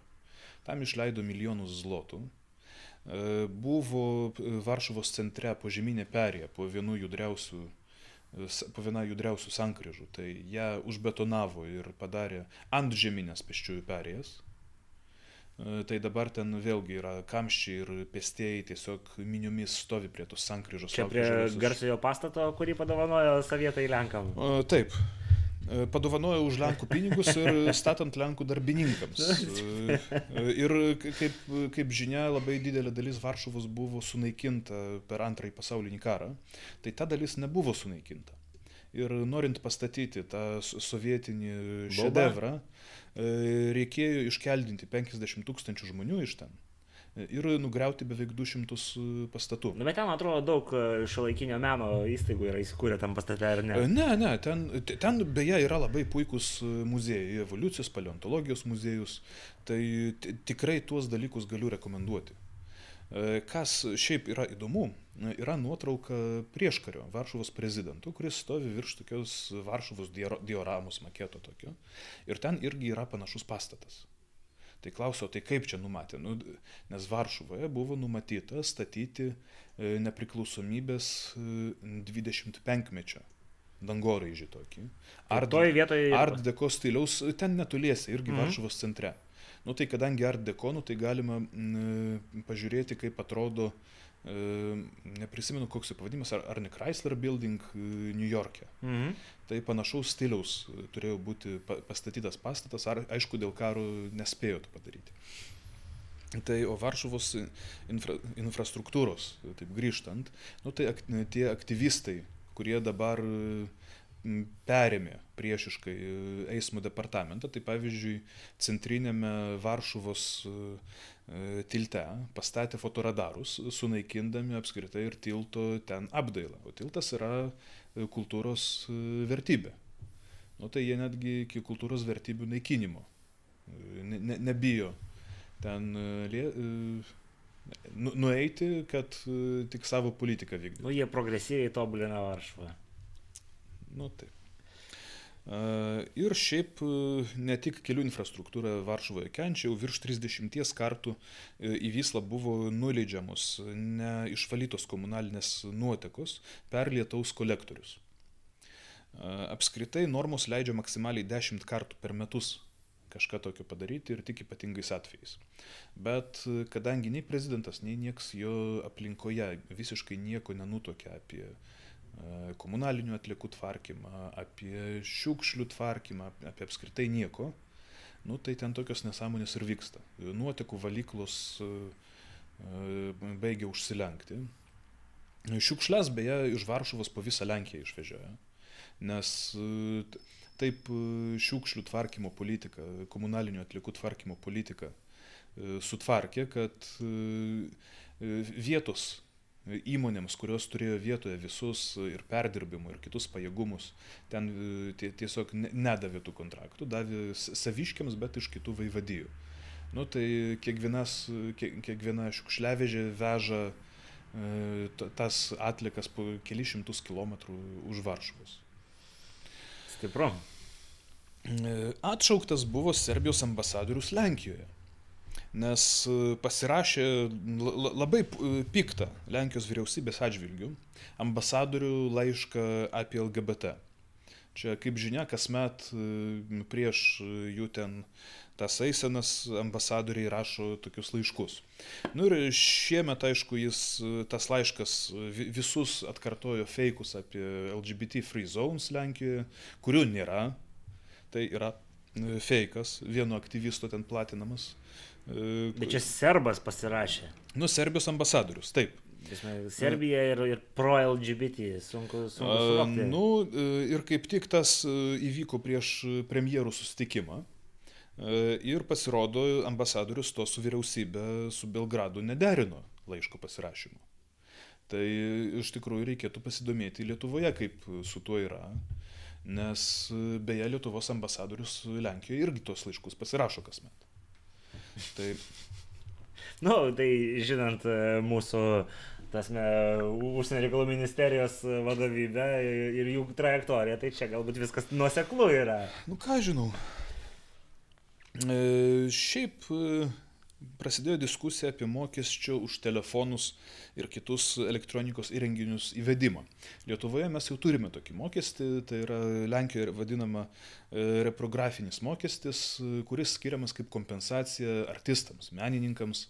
Tam išleido milijonus zlotų. E, buvo Varšuvos centre požeminė perėja po vienu judriausių po viena judriausių sankryžų, tai ją užbetonavo ir padarė ant žeminės pėsčiųjų perėjas. E, tai dabar ten vėlgi yra kamščiai ir pėstieji tiesiog miniomis stovi prie tos sankryžos. Čia prie garsiojo pastato, kurį padovanojo sovietai Lenkam. E, taip. E, padovanojo už Lenkų pinigus ir statant Lenkų darbininkams. Ir kaip, kaip žinia, labai didelė dalis Varšuvos buvo sunaikinta per antrąjį pasaulinį karą. Tai ta dalis nebuvo sunaikinta. Ir norint pastatyti tą sovietinį šedevrą, Boba E, reikėjo iškeldinti 50 tūkstančių žmonių iš ten. ir nugriauti beveik 200 pastatų. Nu, bet ten atrodo daug šiuolaikinio meno įstaigų yra įsikūrę tam pastate, ar ne? Ne, ne, ten, ten beje yra labai puikūs muziejai, evoliucijos, paleontologijos muziejus, tai tikrai tuos dalykus galiu rekomenduoti. Kas šiaip yra įdomu, yra nuotrauka prieškario Varšuvos prezidentų, kuris stovi virš tokios Varšuvos dioramos maketo tokio. Ir ten irgi yra panašus pastatas. Tai klausiau, tai kaip čia numatė? Nu, nes Varšuvoje buvo numatyta statyti e, nepriklausomybės 25-mečio e, dangoraižį tokį. Ar toj vietoje... Art deko stiliaus, ten netoliese, irgi mhm. Varšuvos centre. Nu tai kadangi art deko, nu, tai galima m, pažiūrėti, kaip atrodo uh, neprisimenu koks jo pavadinimas, ar, ar ne Chrysler Building New York'e. Mhm. Tai panašaus stiliaus turėjo būti pastatytas pastatas, ar aišku dėl karo nespėjo to padaryti. Tai o Varšuvos infra, infrastruktūros, taip grįžtant, nu, tai ak, tie aktyvistai, kurie dabar perėmė priešiškai eismo departamentą, tai pavyzdžiui, centrinėme Varšuvos E, tilte pastatė fotoradarus, sunaikindami apskritai ir tilto ten apdailą. O tiltas yra e, kultūros e, vertybė. Nu tai jie netgi iki kultūros vertybių naikinimo ne, ne, nebijo ten lie, nu, nueiti, kad tik savo politiką vykdytų. Nu, jie progresyviai tobulina Varšuvą. Nu taip. Ir šiaip ne tik kelių infrastruktūra Varšuvoje kenčia, jau virš 30 kartų į Vyslą buvo nuleidžiamos neišvalytos komunalinės nuotekos per lietaus kolektorius. Apskritai normos leidžia maksimaliai 10 kartų per metus kažką tokio padaryti ir tik ypatingais atvejais. Bet kadangi nei prezidentas, nei nieks jo aplinkoje visiškai nieko nenutokia apie uh, komunalinių atliekų tvarkymą, apie šiukšlių tvarkymą, apie apskritai nieko, nu, tai ten tokios nesąmonės ir vyksta. Nuotekų valyklos baigia užsilenkti. Šiukšles beje iš Varšuvos po visą Lenkiją išvežioja, nes taip šiukšlių tvarkymo politika, komunalinių atliekų tvarkymo politika sutvarkė, kad vietos įmonėms, kurios turėjo vietoje visus ir perdirbimo, ir kitus pajėgumus, ten e, tiesiog nedavė tų kontraktų, davė saviškiams, bet iš kitų vaivadijų. Nu, tai kiekvienas, kiekviena šiukšliavežė veža e, tas atlikas po kelišimtus kilometrų už Varšuvos. Stipru. E, atšauktas buvo Serbijos ambasadorius Lenkijoje nes e, pasirašė labai piktą Lenkijos vyriausybės atžvilgių ambasadorių laišką apie LGBT. Čia, kaip žinia, kasmet e, prieš jų ten tas eisenas ambasadoriai rašo tokius laiškus. Nu ir šiemet, aišku, jis tas laiškas visus atkartojo fejkus apie LGBT free zones Lenkijoje, kurių nėra. Tai yra e, fejkas, vieno aktyvisto ten platinamas. E, Bet čia serbas pasirašė. Nu, Serbijos ambasadorius, taip. Serbija ir, ir pro-LGBT, sunku, sunku suvokti. Nu, e, ir kaip tik tas e, įvyko prieš premjerų susitikimą. Ir pasirodo, ambasadorius to su vyriausybė, su Belgradu nederino laiško pasirašymu. Tai iš tikrųjų reikėtų pasidomėti Lietuvoje, kaip su tuo yra. Nes beje, Lietuvos ambasadorius Lenkijoje irgi tos laiškus pasirašo kasmet. Tai... Nu, tai žinant e, mūsų tasme, užsienio reikalų ministerijos vadovybę ir jų trajektoriją, tai čia galbūt viskas nuoseklu yra. Nu ką žinau. E, šiaip e, prasidėjo diskusija apie mokesčių už telefonus ir kitus elektronikos įrenginius įvedimą. Lietuvoje mes jau turime tokį mokestį, tai yra Lenkijoje vadinama e, reprografinis mokestis, kuris skiriamas kaip kompensacija artistams, menininkams,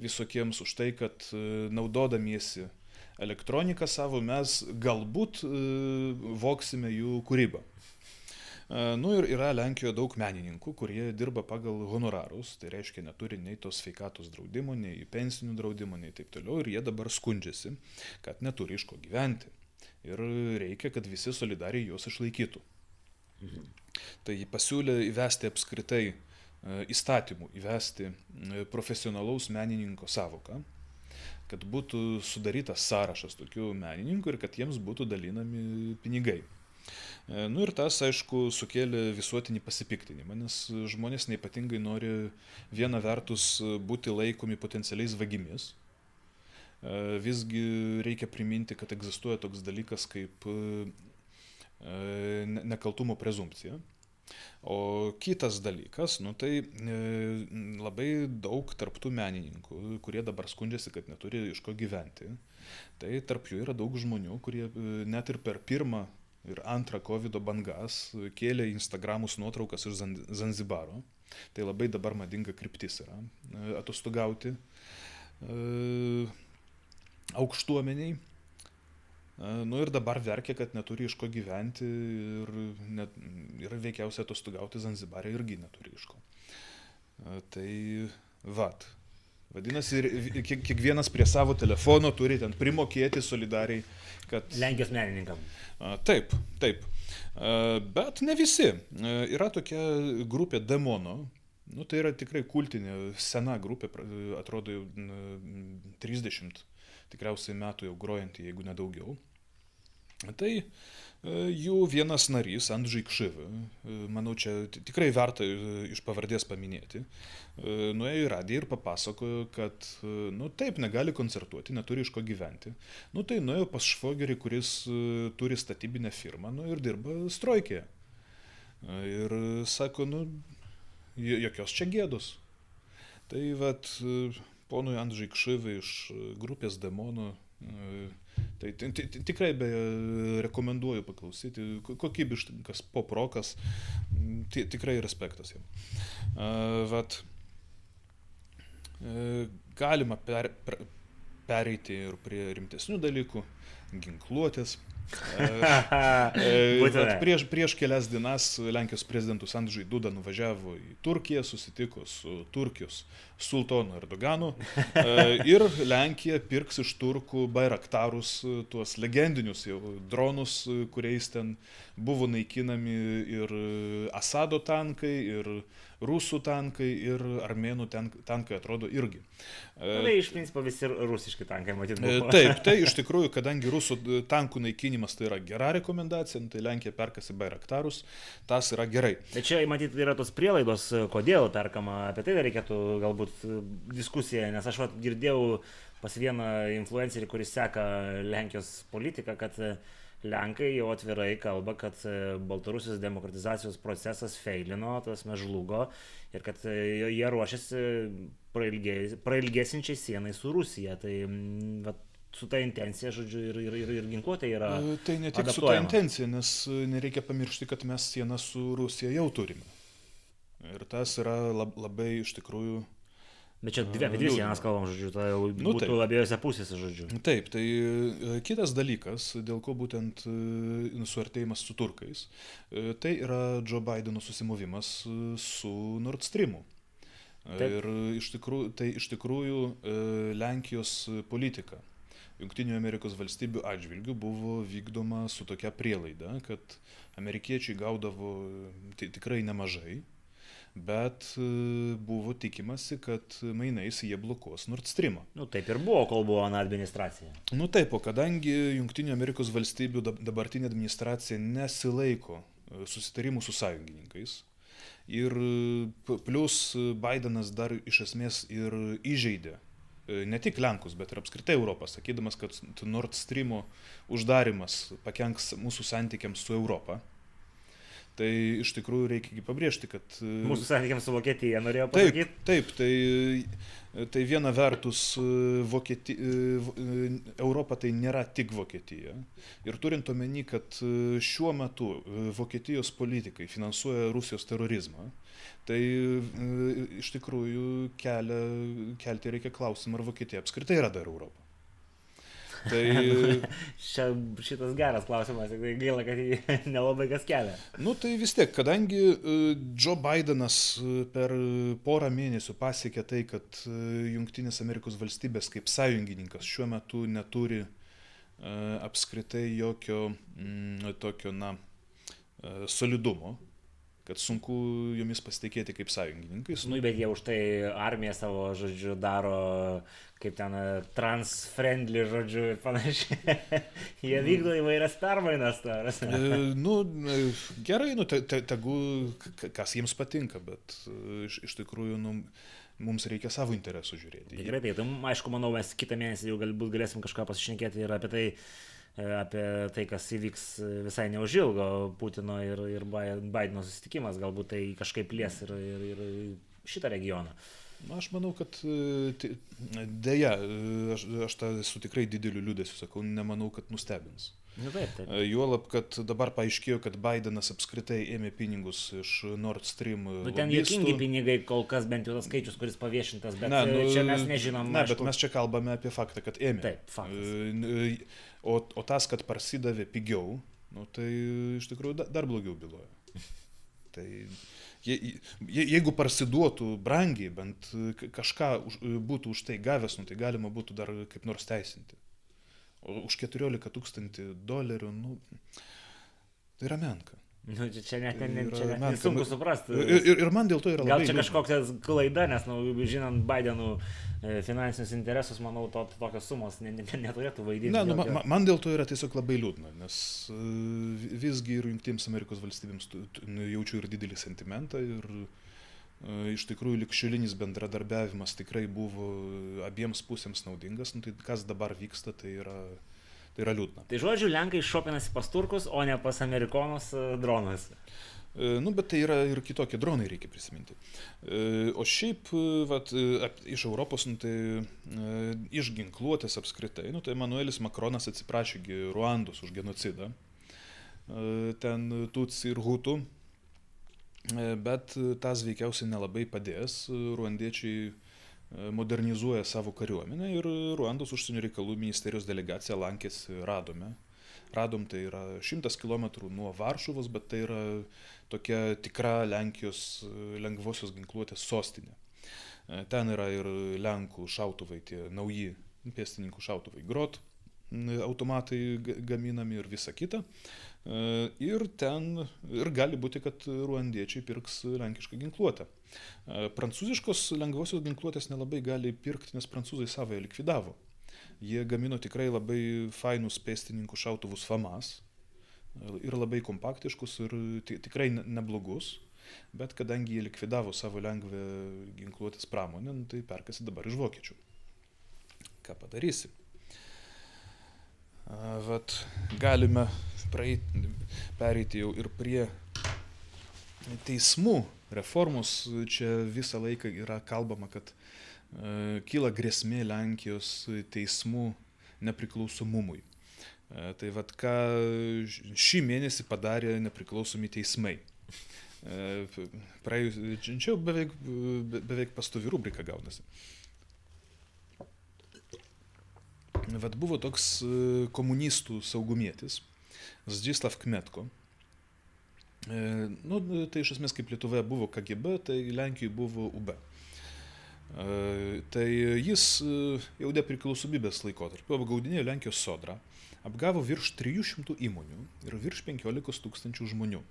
visokiems už tai, kad e, naudodamiesi elektroniką savo mes galbūt e, voksime jų kūrybą. Nu ir yra Lenkijoje daug menininkų, kurie dirba pagal honorarus, tai reiškia neturi nei tos sveikatos draudimo, nei pensinių draudimo, nei taip toliau, ir jie dabar skundžiasi, kad neturi iš ko gyventi. Ir reikia, kad visi solidariai juos išlaikytų. Mhm. Tai pasiūlė įvesti apskritai įstatymų įvesti profesionalaus menininko savoką, kad būtų sudarytas sąrašas tokių menininkų ir kad jiems būtų dalinami pinigai. Nu ir tas, aišku, sukėlė visuotinį pasipiktinimą, nes žmonės neipatingai nori viena vertus būti laikomi potencialiais vagimis. Visgi reikia priminti, kad egzistuoja toks dalykas kaip nekaltumo prezumpcija. O kitas dalykas, nu tai e, labai daug tarptų menininkų, kurie dabar skundžiasi, kad neturi iš ko gyventi. Tai tarp jų yra daug žmonių, kurie e, net ir per pirmą ir antrą COVID bangas kėlė Instagramus nuotraukas iš Zanzibaro. Tai labai dabar madinga kryptis yra e, atostogauti aukštuomeniai Nu ir dabar verkia, kad neturi iš ko gyventi ir, net, ir veikiausiai atostogauti Zanzibarė irgi neturi iš ko. Tai vat. Vadinasi, kiekvienas prie savo telefono turi ten primokėti solidariai, kad... Lenkijos menininkam. Taip, taip. Bet ne visi. Yra tokia grupė Demono. Nu, tai yra tikrai kultinė, sena grupė, atrodo jau 30 tikriausiai metų jau grojanti, jeigu nedaugiau. Tai e, jų vienas narys, Andžiai Kšyvi, e, manau, čia tikrai verta e, iš pavardės paminėti, nuėjo į radiją ir papasakojo, kad, nu taip, negali koncertuoti, neturi iš ko gyventi. Nu tai nuėjo pas švogerį, kuris turi statybinę firmą, nu ir dirba strojkėje. Ir sako, nu, jokios čia gėdos. Tai vad, ponui Andžiai Kšyvi iš grupės demonų Tai tikrai beje rekomenduoju paklausyti, kokybiškas poprokas, tikrai respektas jam. Vat, e, galima per, per, pereiti ir prie rimtesnių dalykų, ginkluotės. E, prieš, prieš kelias dienas Lenkijos prezidentus Andžiai Duda nuvažiavo į Turkiją, susitiko su Turkijos sultonu Erdoganu e, ir Lenkija pirks iš turkų Bairaktarus, tuos legendinius jau dronus, kuriais ten buvo naikinami ir Asado tankai, ir rusų tankai ir armėnų tankai atrodo irgi. Tai iš principo visi rusiški tankai, matyt. Buvo. E, taip, tai iš tikrųjų, kadangi rusų tankų naikinimas tai yra gera rekomendacija, nu, tai Lenkija perkasi Bairaktarus, tas yra gerai. Tai čia, matyt, yra tos prielaidos, kodėl perkama, apie tai reikėtų galbūt diskusiją, nes aš vat, girdėjau pas vieną influencerį, kuris seka Lenkijos politiką, kad uh, Lenkai jau atvirai kalba, kad e, Baltarusijos demokratizacijos procesas feilino, tas mes žlugo ir kad e, jie ruošiasi prailgėsinčiai sienai su Rusija. Tai va, su ta intencija, žodžiu, ir, ir, ir, ir ginkluotė yra. E, tai ne tik su ta intencija, nes nereikia pamiršti, kad mes sieną su Rusija jau turime. Ir tas yra lab, labai iš tikrųjų Bet čia dvi, apie dvi sienas kalbam, žodžiu, tai jau nu, būtų taip. abiejose pusėse, žodžiu. Taip, tai e, kitas dalykas, dėl ko būtent e, suartėjimas su turkais, e, tai yra Joe Bideno susimovimas su Nord Streamu. Taip. Ir iš tikrųjų, tai iš tikrųjų Lenkijos politika Junktinių Amerikos valstybių atžvilgių buvo vykdoma su tokia prielaida, kad amerikiečiai gaudavo tikrai nemažai bet e, buvo tikimasi, kad mainais jie blokuos Nord Streamą. Nu, taip ir buvo, kol buvo Ana administracija. Nu taip, o kadangi Junktinių Amerikos valstybių dabartinė administracija nesilaiko e, susitarimų su sąjungininkais, ir plus Bidenas dar iš esmės ir įžeidė e, ne tik Lenkus, bet ir apskritai Europą, sakydamas, kad Nord Streamo uždarimas pakenks mūsų santykiams su Europą. Tai iš tikrųjų reikia pabrėžti, kad... E, Mūsų santykiams su Vokietija norėjo pasakyti. Taip, taip tai, tai viena vertus e, Vokieti, e, Europa tai nėra tik Vokietija. Ir turint omeny, kad šiuo metu Vokietijos politikai finansuoja Rusijos terorizmą, tai iš tikrųjų kelia, kelti reikia klausimą, ar Vokietija apskritai yra dar Europa. Tai... Šia, šitas geras klausimas, tai gaila, kad jį nelabai kas kelia. Nu tai vis tiek, kadangi e, Joe Bidenas e, per porą mėnesių pasiekė tai, kad e, Junktinės Amerikos valstybės kaip sąjungininkas šiuo metu neturi apskritai jokio mm, tokio, na, solidumo, kad sunku jomis pasitikėti kaip sąjungininkais. Nu, bet jie už tai armiją savo, žodžiu, daro kaip ten e, trans-friendly, žodžiu, ir panašiai. jie mm. vykdo įvairias permainas. e, nu, e, gerai, nu, te, te, tegu, kas jiems patinka, bet e, iš, iš tikrųjų, nu, mums reikia savo interesų žiūrėti. Tikrai tai, tai, aišku, manau, mes kitą mėnesį jau galbūt galėsim kažką pasišnekėti ir apie tai, apie tai, kas įvyks visai neužilgo Putino ir, ir Bideno susitikimas, galbūt tai kažkaip lies ir, ir, ir šitą regioną. Aš manau, kad e, dėja, e, aš, aš tą esu tikrai dideliu liūdėsiu, sakau, nemanau, kad nustebins. Nu, taip, taip. Juolab, kad dabar paaiškėjo, kad Bidenas apskritai ėmė pinigus iš Nord Stream. Nu, ten jokingi pinigai, kol kas bent jau tas skaičius, kuris paviešintas, bet ne, nu, čia mes nežinom. Ne, aišku... bet mes čia kalbame apie faktą, kad ėmė. Taip, faktas. O, o tas, kad prasidavė pigiau, nu, tai iš tikrųjų dar blogiau byloja. Tai je, je, jeigu parsiduotų brangiai, bent kažką už, būtų už tai gavęs, nu, tai galima būtų dar kaip nors teisinti. O už 14 tūkstantį dolerių, nu, tai yra menka. Nu, čia net, net, net, čia net sunku suprasti. Ir, ir, ir man dėl to yra labai. Gal čia kažkokia klaida, nes, nu, žinant Bidenų e, finansinius interesus, manau, to, tokios sumos ne, ne, neturėtų vaidinti. Ne, nu, man, man dėl to yra tiesiog labai liūdna, nes e, visgi ir Junktiems Amerikos valstybėms nu, jaučiu ir didelį sentimentą ir e, iš tikrųjų likščiulinis bendradarbiavimas tikrai buvo abiems pusėms naudingas, nu, tai kas dabar vyksta, tai yra yra liūdna. Tai žodžiu, Lenkai šopinasi pas turkus, o ne pas amerikonus e, dronas. E, nu, bet tai yra ir kitokie dronai, reikia prisiminti. E, o šiaip, vat, iš Europos, nu, tai iš ginkluotės apskritai, nu, tai Emanuelis Makronas atsiprašė Ruandos už genocidą. Ten Tutsi ir Hutų. Bet tas veikiausiai nelabai padės. Ruandiečiai modernizuoja savo kariuomenę ir Ruandos užsienio reikalų ministerijos delegacija lankėsi Radome. Radom tai yra šimtas kilometrų nuo Varšuvos, bet tai yra tokia tikra Lenkijos lengvosios ginkluotės sostinė. Ten yra ir Lenkų šautuvai, tie nauji pėstininkų šautuvai Grot, automatai gaminami ir visa kita. E, ir ten, ir gali būti, kad ruandiečiai pirks lenkišką ginkluotę. E, prancūziškos lengvosios ginkluotės nelabai gali pirkti, nes prancūzai savoje likvidavo. Jie gamino tikrai labai fainus pėstininkų šautuvus FAMAS e, ir labai kompaktiškus ir tikrai neblogus, bet kadangi jie likvidavo savo lengvę ginkluotės pramonę, nu, tai perkasi dabar iš vokiečių. Ką padarysi? Vat galime praeiti, pereiti jau ir prie teismų reformos. Čia visą laiką yra kalbama, kad e, kyla grėsmė Lenkijos teismų nepriklausomumui. E, tai vad ką šį mėnesį padarė nepriklausomi teismai. E, praėjus, čia beveik, beveik pastovi rubrika gaunasi. Vat buvo toks e, komunistų saugumietis, Zdzislav Kmetko. E, nu, tai iš esmės kaip Lietuvoje buvo KGB, tai Lenkijoje buvo UB. E, tai jis jau nepriklausomybės laikotarpiu apgaudinėjo Lenkijos sodrą, apgavo virš 300 įmonių ir virš 15 tūkstančių žmonių.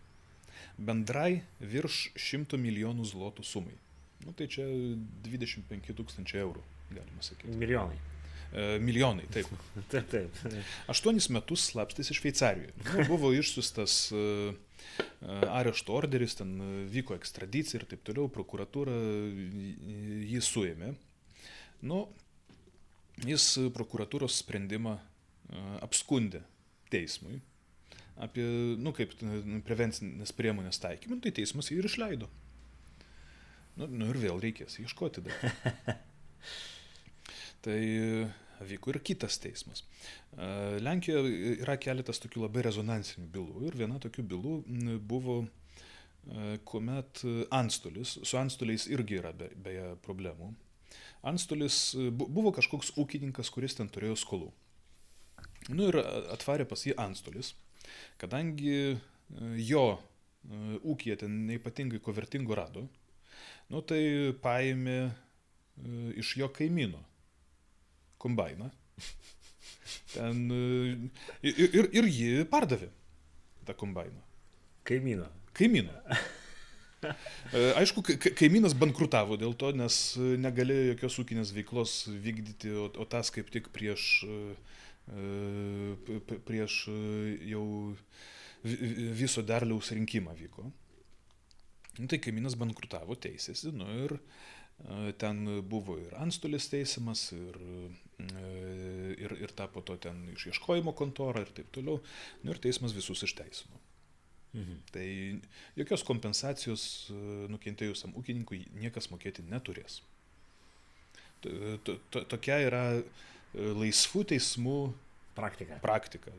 Bendrai virš 100 milijonų zlotų sumai. Nu, tai čia 25 tūkstančiai eurų, galima sakyti. Milijonai. E, milijonai, taip. taip, taip. Aštuonis metus slapstėsi Šveicarijoje. Nu, buvo išsiustas e, e, arešto orderis, ten vyko ekstradicija ir taip toliau, prokuratūra jį suėmė. Nu, jis prokuratūros sprendimą apskundė teismui apie, nu, kaip prevencinės priemonės taikymą, nu, tai teismas jį ir išleido. Nu, nu ir vėl reikės ieškoti dar. Tai vyko ir kitas teismas. Lenkijoje yra keletas tokių labai rezonansinių bylų ir viena tokių bylų buvo, kuomet antstolis, su antstoliais irgi yra be, beje problemų. Antstolis buvo kažkoks ūkininkas, kuris ten turėjo skolų. Nu ir atvarė pas jį antstolis, kadangi jo ūkija ten neipatingai ko vertingo rado, nu tai paėmė iš jo kaimyno kombainą. Ten ir, ir, ir jį pardavė, tą kombainą. Kaimyną. Kaimyną. E, aišku, kaimynas bankrutavo dėl to, nes negalėjo jokios ūkinės veiklos vykdyti, o, o tas kaip tik prieš, prieš jau viso derliaus rinkimą vyko. Nu, tai kaimynas bankrutavo, teisėsi, nu ir ten buvo ir antstolis teisimas, ir, ir, ir tapo to ten išieškojimo kontora ir taip toliau. Nu, ir teismas visus išteisino. Mhm. Tai jokios kompensacijos nukentėjusiam ūkininkui niekas mokėti neturės. Tokia yra laisvų teismų praktika. praktika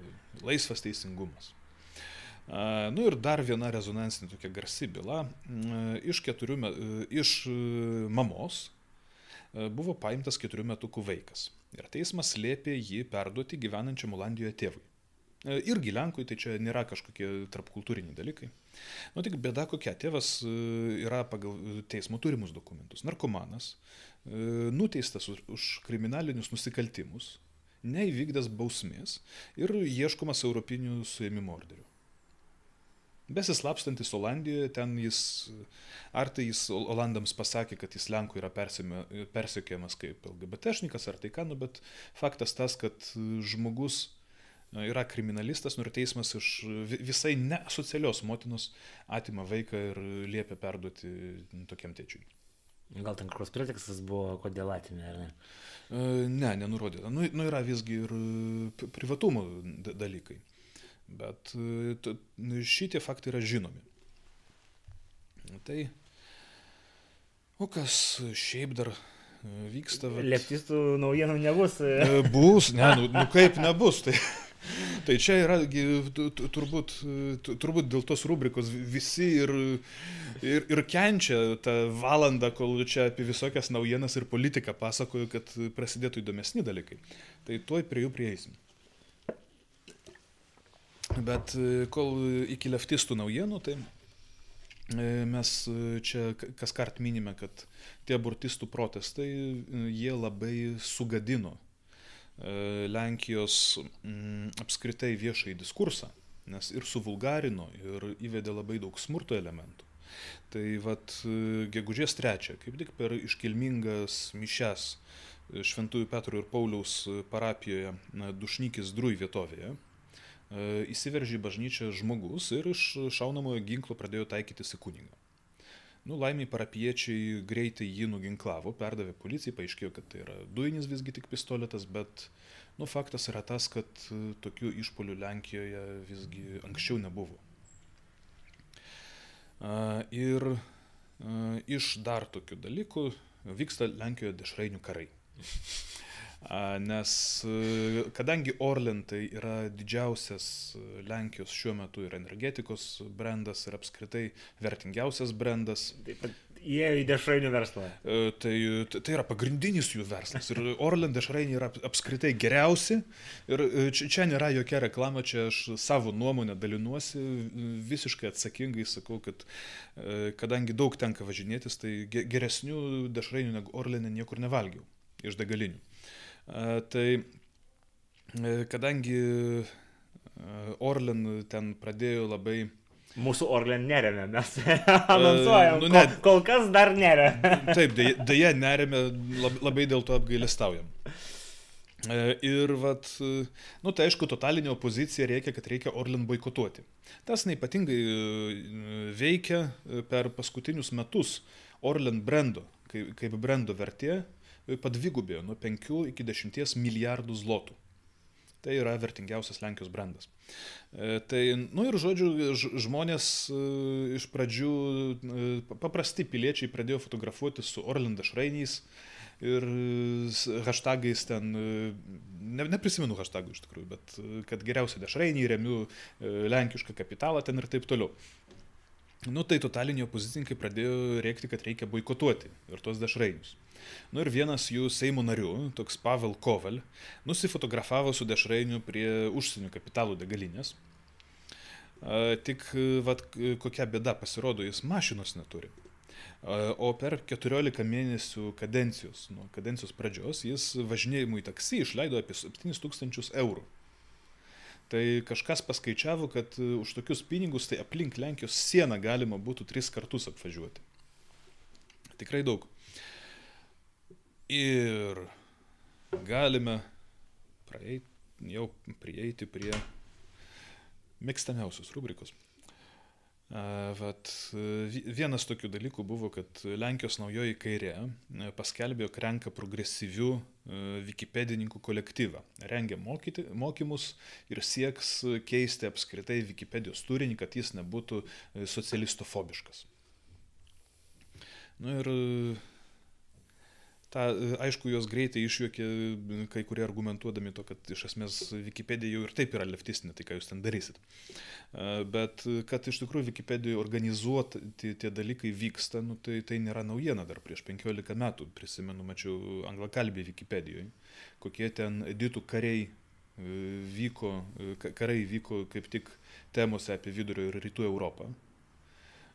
laisvas teisingumas. Nu ir dar viena rezonansinė tokia garsi byla. Iš, keturių, iš mamos buvo paimtas keturių metukų vaikas. Ir teismas liepė jį perduoti gyvenančiam Olandijoje tėvui. Irgi Lenkui, tai čia nėra kažkokie tarpkultūriniai dalykai. Nu tik bėda kokia, tėvas yra pagal teismo turimus dokumentus, narkomanas, nuteistas už kriminalinius nusikaltimus, neįvykdęs bausmės ir ieškomas europinių suėmimo orderių. Besislapstantis Olandijoje, ten jis, ar tai jis Olandams pasakė, kad jis Lenkų yra persekiojamas kaip LGBTšnikas ar tai ką, nu, bet faktas tas, kad žmogus yra kriminalistas, nu ir teismas iš visai neasocialios motinos atima vaiką ir liepia perduoti tokiam tėčiui. Gal ten koks pretekstas buvo, kodėl atėmė, ar ne? Ne, nenurodyta. Nu, nu yra visgi ir privatumo dalykai. Bet e, nu, šitie faktai yra žinomi. Tai, o kas šiaip dar e, vyksta? Bet... Leptistų naujienų nebus. E, bus, ne, nu, nu kaip nebus. Tai, tai čia yra turbūt, turbūt dėl tos rubrikos visi ir, ir, ir kenčia tą valandą, kol čia apie visokias naujienas ir politiką pasakoju, kad prasidėtų įdomesni dalykai. Tai tuoj prie jų prieisim. Bet e, kol iki leftistų naujienų, tai e, mes e, čia kas kart minime, kad tie abortistų protestai, jie labai sugadino Lenkijos apskritai viešai diskursą, nes ir suvulgarino, ir įvedė labai daug smurto elementų. Tai vad gegužės trečią, kaip tik per iškilmingas mišes Šventųjų Petro ir Pauliaus parapijoje Dušnykis Drui vietovėje, įsiveržė į bažnyčią žmogus ir iš šaunamojo ginklo pradėjo taikytis į kunigą. Nu, laimiai parapiečiai greitai jį nuginklavo, perdavė policijai, paaiškėjo, kad tai yra dujinis visgi tik pistoletas, bet nu, faktas yra tas, kad e, tokių išpolių Lenkijoje visgi anksčiau nebuvo. Ir iš dar tokių dalykų vyksta Lenkijoje dešrainių karai. Nes kadangi Orlen tai yra didžiausias Lenkijos šiuo metu ir energetikos brandas ir apskritai vertingiausias brandas. Taip pat įėjo į dešrainių verslą. Tai, tai yra pagrindinis jų verslas. Ir Orlen dešrainiai yra apskritai geriausi. Ir čia, čia nėra jokia reklama, čia aš savo nuomonę dalinuosi, visiškai atsakingai sakau, kad kadangi daug tenka važinėtis, tai geresnių dešrainių negu Orlenė niekur nevalgiau iš degalinių. Tai e, kadangi e, Orlen ten pradėjo labai Mūsų Orlen neremia, mes anonsuojam. Uh, nu, ne, kol, kol kas dar neremia. taip, dėja neremia, labai dėl to apgailestaujam. Ir vat, nu tai aišku, totalinė opozicija reikia, kad reikia Orlen boikotuoti. Tas neipatingai veikia per paskutinius metus Orlen brendo, kaip, kaip brendo vertė padvigubėjo nuo 5 iki 10 milijardų zlotų. Tai yra vertingiausias Lenkijos brandas. E, tai, nu ir žodžiu, žmonės e, iš pradžių, e, paprasti piliečiai pradėjo fotografuoti su Orlanda Šrainiais ir hashtagais ten, ne, neprisimenu hashtagų iš tikrųjų, bet kad geriausia dešrainiai, remiu lenkišką kapitalą ten ir taip toliau. Nu tai totaliniai opozicininkai pradėjo rėkti, kad reikia boikotuoti ir tos dešrainius. Nu ir vienas jų Seimo narių, toks Pavel Koval, nusifotografavo su dešrainiu prie užsienio kapitalų degalinės. Tik vat, kokia bėda pasirodo, jis mašinos neturi. O per 14 mėnesių kadencijos, nuo kadencijos pradžios, jis važinėjimui taksi išleido apie 7000 eurų. Tai kažkas paskaičiavo, kad e, už tokius pinigus tai aplink Lenkijos sieną galima būtų tris kartus apvažiuoti. Tikrai daug. Ir galime praeiti, jau prieiti prie mėgstamiausios rubrikos. Vat, vienas tokių dalykų buvo, kad Lenkijos naujoji kairė paskelbė, jog renka progresyvių Wikipedininkų kolektyvą. Rengia mokyti, mokymus ir sieks keisti apskritai Wikipedijos turinį, kad jis nebūtų socialistofobiškas. Na nu ir Ta, aišku, jos greitai išjuokė kai kurie argumentuodami to, kad iš esmės Wikipedija jau ir taip yra leftistinė, tai ką jūs ten darysit. Bet kad iš tikrųjų Wikipedijoje organizuoti tie dalykai vyksta, nu, tai, tai nėra naujiena dar prieš 15 metų, prisimenu, mačiau anglakalbį Wikipedijoje, kokie ten editų kariai e, vyko, karai vyko kaip tik temose apie vidurio ir rytų Europą.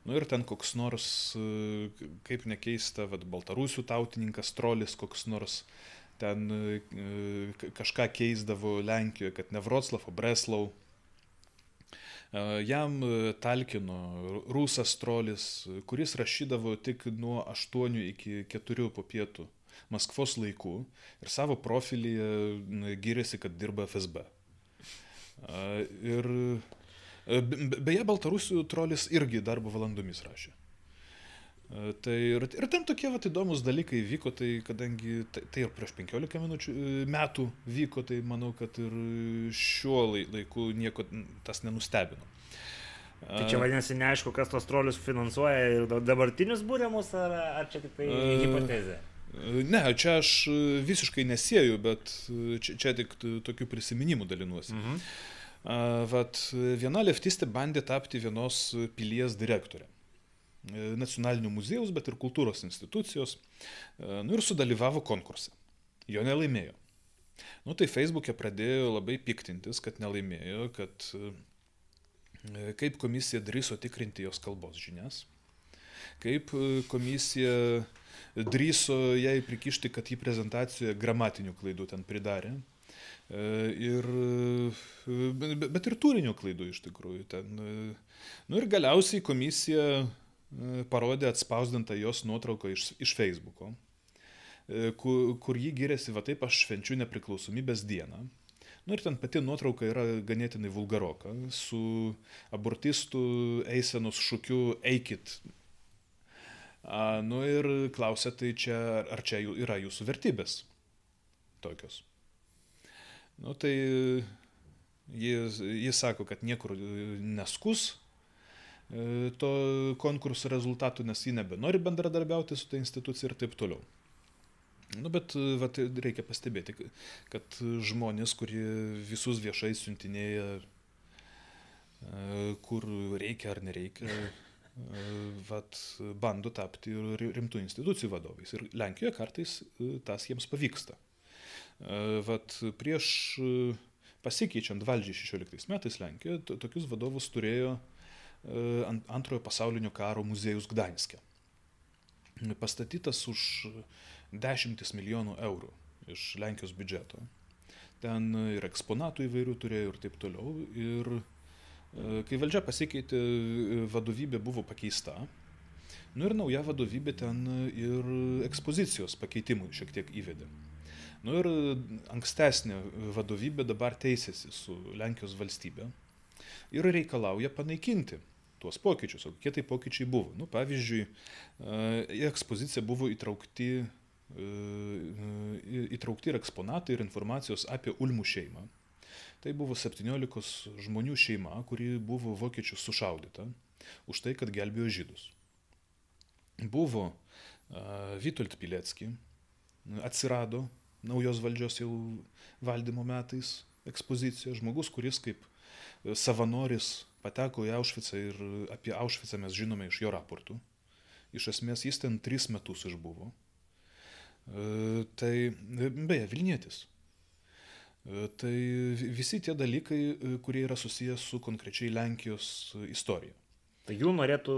Nu ir ten koks nors, e, kaip nekeista, vad, baltarusių tautininkas, trolis koks nors ten e, kažką keisdavo Lenkijoje, kad ne Vroclav, o Breslau. E, jam talkino rusas trolis, kuris rašydavo tik nuo 8 iki 4 po pietų Maskvos laikų ir savo profilyje gyrėsi, kad dirba FSB. Ir beje, Baltarusių trolis irgi darbo valandomis rašė. E, tai ir, ir ten tokie vat, įdomus dalykai vyko, tai kadangi tai, tai ir prieš 15 minučių, e, metų vyko, tai manau, kad ir šiuo laiku nieko tas nenustebino. Tai čia vadinasi neaišku, kas tos trolius finansuoja ir dabartinius būriamus, ar, ar čia tik tai hipotezė? Ne, čia aš visiškai nesieju, bet čia, čia tik tokių prisiminimų dalinuosi. Mhm. Vat, viena leftistė bandė tapti vienos pilies direktorė. E, Nacionalinių muziejaus, bet ir kultūros institucijos. E, nu ir sudalyvavo konkurse. Jo nelaimėjo. Nu tai Facebook'e pradėjo labai piktintis, kad nelaimėjo, kad e, kaip komisija drįso tikrinti jos kalbos žinias, kaip komisija drįso jai prikišti, kad į prezentacijoje gramatinių klaidų ten pridarė. E, ir, e, bet ir turinio klaidų iš tikrųjų. Ten. E, nu ir galiausiai komisija parodė atspausdintą jos nuotrauką iš, iš Facebook'o, kur, kur jį gyrėsi, va taip aš švenčiu nepriklausomybės dieną. Nu ir ten pati nuotrauka yra ganėtinai vulgaroka, su abortistų eisenos šūkiu eikit. A, nu ir klausia, tai čia, ar čia yra jūsų vertybės tokios. Nu, tai jis, jis sako, kad niekur neskus e, to konkurso rezultatų, nes jį nebenori bendradarbiauti su ta institucija ir taip toliau. Nu, bet vat, reikia pastebėti, kad žmonės, kurie visus viešai siuntinėja, e, kur reikia ar nereikia, e, vat, bando tapti rimtų institucijų vadovais. Ir Lenkijoje kartais tas jiems pavyksta. E, vat prieš e, pasikeičiant valdžiai 16 metais Lenkijoje, tokius vadovus turėjo e, antrojo pasaulinio karo muziejus Gdanskė. Pastatytas už dešimtis milijonų eurų iš Lenkijos biudžeto. Ten ir eksponatų įvairių turėjo ir taip toliau. Ir kai valdžia pasikeitė, vadovybė buvo pakeista. Nu ir nauja vadovybė ten ir ekspozicijos pakeitimų šiek tiek įvedė. Nu ir ankstesnė vadovybė dabar teisėsi su Lenkijos valstybė ir reikalauja panaikinti tuos pokyčius. O kokie tai pokyčiai buvo? Nu, pavyzdžiui, į ekspoziciją buvo įtraukti, įtraukti ir eksponatai ir informacijos apie Ulmų šeimą. Tai buvo 17 žmonių šeima, kuri buvo vokiečių sušaudyta už tai, kad gelbėjo žydus. Buvo Vitold Pilecki, atsirado naujos valdžios jau valdymo metais ekspozicija. Žmogus, kuris kaip e, savanoris pateko į Aušvicą ir apie Aušvicą mes žinome iš jo raportų. Iš esmės jis ten tris metus išbuvo. E, tai beje, Vilnietis. E, tai visi tie dalykai, kurie yra susijęs su konkrečiai Lenkijos istorija. Tai jų norėtų,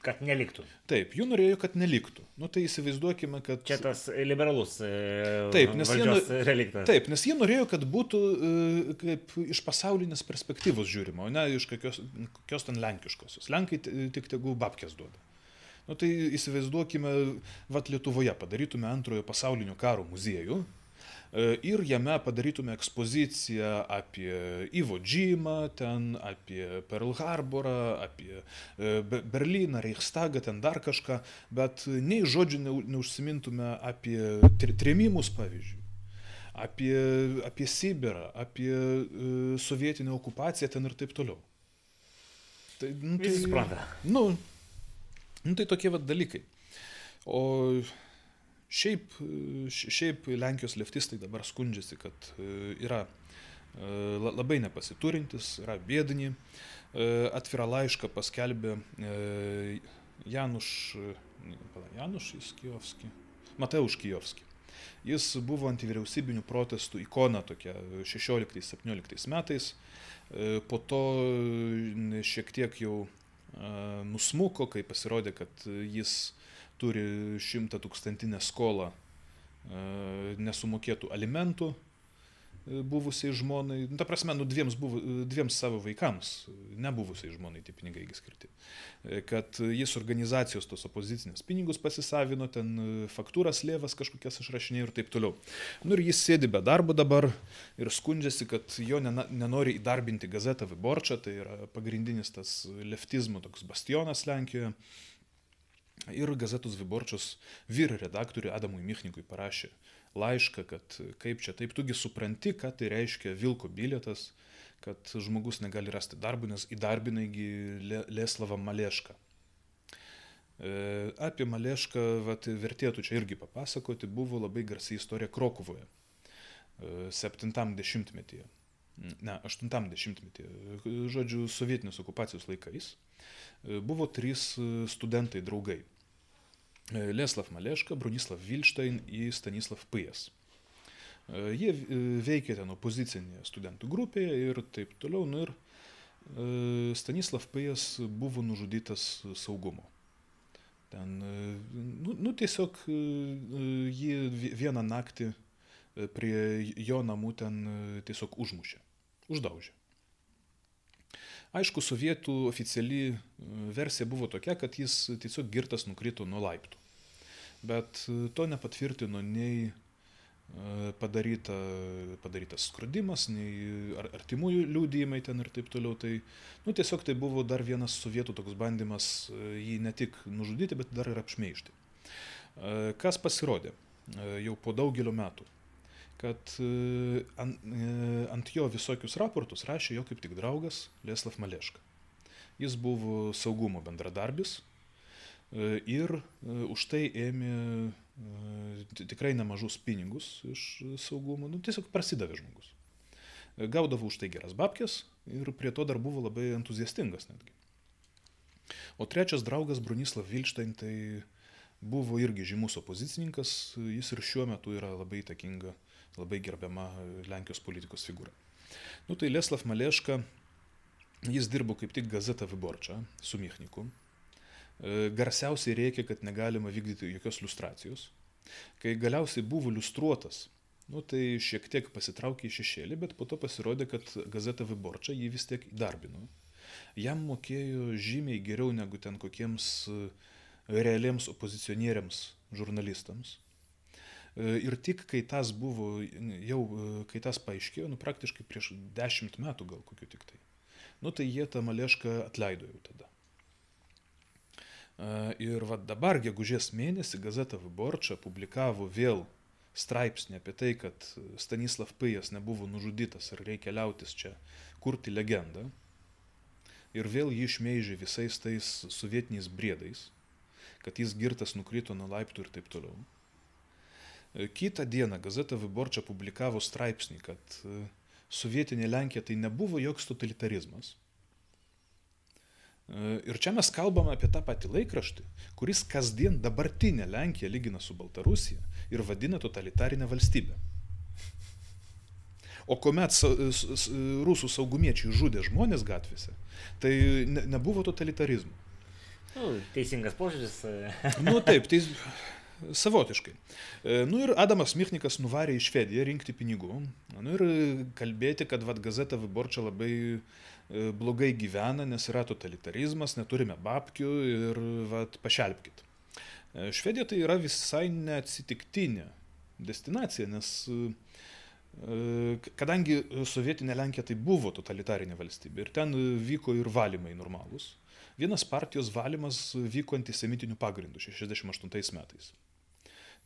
kad neliktų. Taip, jų norėjo, kad neliktų. Nu tai įsivaizduokime, kad... Čia tas liberalus e, taip, nes jie, reliktas. taip, nes jie norėjo, kad būtų e, kaip iš pasaulinės perspektyvos žiūrima, o ne iš kokios, kokios ten lenkiškosios. Lenkai tik tegul babkės duoda. Nu tai įsivaizduokime, vat Lietuvoje padarytume antrojo pasaulinio karo muziejų e, ir jame padarytume ekspoziciją apie Ivo Džymą, ten apie Pearl Harborą, apie e, Be- Berlyną, Reichstagą, ten dar kažką, bet nei žodžiu neu- neužsimintume apie trėmimus, pavyzdžiui. Apie, apie Sibirą, apie e, sovietinę okupaciją ten ir taip toliau. Tai, nu, Visi supranta. Nu, nu, tai tokie vat dalykai. O šiaip, e, šiaip Lenkijos leftistai dabar skundžiasi, kad e, yra e, la- labai nepasiturintis, yra bėdini. Atvirą laišką paskelbė Januš, Januš Kijovski, Mateusz Kijovski. Jis buvo antivyriausybinių protestų ikona tokia 16-17 metais. Po to šiek tiek jau nusmuko, kai pasirodė, kad jis turi šimtą tūkstantinę skolą e, nesumokėtų alimentų e, buvusiai žmonai, nu, ta prasme, nu, dviems, buvo, dviems savo vaikams, nebuvusiai žmonai tie pinigai skirti. E, Kad jis organizacijos tos opozicinės pinigus pasisavino, ten faktūras lėvas kažkokias išrašinėjo ir taip toliau. Nu ir jis sėdi be darbo dabar ir skundžiasi, kad jo nenori įdarbinti gazetą Viborčą, tai yra pagrindinis tas leftizmo toks bastionas Lenkijoje. Ir gazetos Viborčios vyr redaktoriui Adamui Michnikui parašė laišką, kad kaip čia taip, tugi supranti, ką tai reiškia Vilko bilietas, kad žmogus negali rasti darbų, nes įdarbinaigi Le- Leslavą Malešką. E, Apie Malešką vat, vertėtų čia irgi papasakoti, buvo labai garsi istorija Krokuvoje, 70-metyje. Ne, 80-metyje, žodžiu, sovietinės okupacijos laikais. E, Buvo trys e, studentai draugai. E, Leslav Maleška, Bronislav Vilštain ir Stanislav Pijas. Jie veikė ten opozicinėje studentų grupėje ir taip toliau. Nu ir Stanislav Pijas buvo nužudytas saugumo. Ten, nu, nu tiesiog jį vi- vieną naktį prie jo namų ten tiesiog užmušė, uždaužė. Aišku, sovietų oficiali e, versija buvo tokia, kad jis tiesiog girtas nukrito nuo laiptų. Bet e, to nepatvirtino nei e, padaryta, padarytas skrudimas, nei ar, artimųjų liūdėjimai ten ir taip toliau. Tai nu, tiesiog tai buvo dar vienas sovietų toks bandymas jį ne tik nužudyti, bet dar ir apšmeižti. Kas pasirodė jau po daugelio metų? Kad e, ant, e, ant jo visokius raportus rašė jo kaip tik draugas Leslav Maleška. Jis buvo saugumo bendradarbis e, ir už tai ėmė ti- tikrai nemažus pinigus iš saugumo, nu, tiesiog prasidavė žmogus. Gaudavo už tai geras babkės ir prie to dar buvo labai entuziastingas netgi. O trečias draugas Brunislav Vilštain tai buvo irgi žymus opozicininkas, jis ir šiuo metu yra labai įtakinga, labai gerbiama Lenkijos politikos figūra. Nu tai Leslav Maleška, jis dirbo kaip tik gazetą Viborčą su Michniku. E, Garsiausiai reikia, kad negalima vykdyti jokios iliustracijos. Kai galiausiai buvo iliustruotas, nu, tai šiek tiek pasitraukė į šešėlį, bet po to pasirodė, kad gazeta Viborčia jį vis tiek įdarbino. Jam mokėjo žymiai geriau negu ten kokiems e, realiems opozicionieriams, žurnalistams. E, Ir tik kai tas buvo, jau e, kai tas paaiškėjo, nu praktiškai prieš dešimt metų gal kokiu tik tai, nu tai jie tą malešką atleido jau tada. E, Ir vad dabar, gegužės mėnesį, Gazeta Viborčia publikavo vėl straipsnį apie tai, kad Stanislav Pijas nebuvo nužudytas ir reikia liautis čia kurti legendą. Ir vėl jį išmeižė visais tais sovietiniais briedais, kad jis girtas nukrito nuo laiptų ir taip toliau. E, Kitą dieną Gazeta Viborčia publikavo straipsnį, kad e, sovietinė Lenkija tai nebuvo joks totalitarizmas. E, Ir čia mes kalbame apie tą patį laikraštį, kuris kasdien dabartinę Lenkiją lygina su Baltarusija ir vadina totalitarinę valstybę. O kuomet rusų saugumiečiai žudė žmonės gatvėse, tai ne, nebuvo totalitarizmo. Nu, teisingas požiūris. nu taip, tai savotiškai. E, nu ir Adamas Michnikas nuvarė į Švediją rinkti pinigų. Nu ir kalbėti, kad vad gazeta Viborčia labai e, blogai gyvena, nes yra totalitarizmas, neturime babkių ir vad pašelpkit. E, Švedija tai yra visai neatsitiktinė destinacija, nes kadangi sovietinė Lenkija tai buvo totalitarinė valstybė ir ten vyko ir valymai normalūs, vienas partijos valymas vyko antisemitiniu pagrindu 68 metais.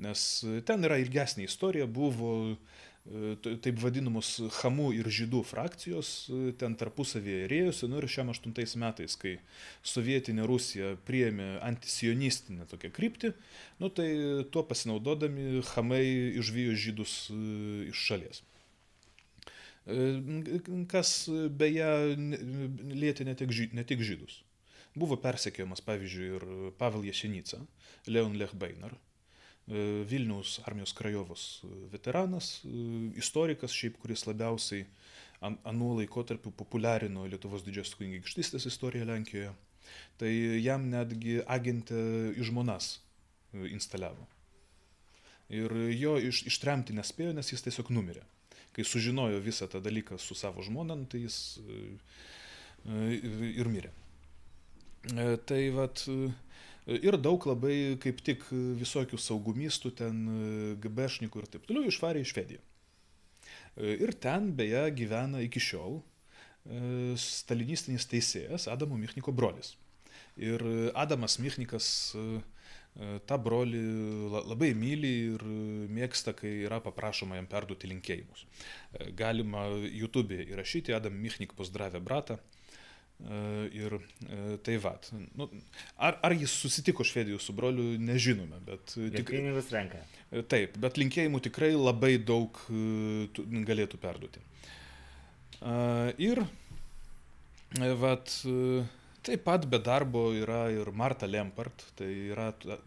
Nes ten yra ilgesnė istorija, buvo e, taip vadinamos Hamų ir Žydų frakcijos, e, ten tarpusavėje rėjosi, nu ir šiam aštuntais metais, kai sovietinė Rusija priėmė antisionistinę tokią kryptį, nu tai tuo pasinaudodami Hamai išvijo Žydus e, iš šalies. Kas beje lėtė ne tik, ne tik Žydus. Buvo persekiojamas, pavyzdžiui, ir Pavel Jesenica, Leon Lechbeinar, E, Vilniaus armijos krajovos e, veteranas, e, istorikas šiaip, kuris labiausiai anuo laikotarpiu populiarino Lietuvos didžiosios kunigaikštystės istoriją Lenkijoje. Tai jam netgi agentė į žmonas instaliavo. Ir jo iš, ištremti nespėjo, nes jis tiesiog numirė. Kai sužinojo visą tą dalyką su savo žmona, nu, tai jis ir mirė. Tai vad, Ir daug labai kaip tik visokių saugumistų, ten GBšnikų ir taip toliau išvarė į Švediją. Ir ten beje gyvena iki šiol e, stalinistinis teisėjas Adamo Michniko brolis. Ir Adamas Michnikas e, tą brolį labai myli ir mėgsta, kai yra paprašoma jam perduoti linkėjimus. E, galima YouTube įrašyti Adam Michnik pozdravę bratą E, ir e, tai va. Nu, ar, ar jis susitiko Švedijos su broliu, nežinome, bet... Tik pinigus renka. E, taip, bet linkėjimų tikrai labai daug galėtų perduoti. Ir, vat, Taip pat be darbo yra ir Marta Lempart, tai yra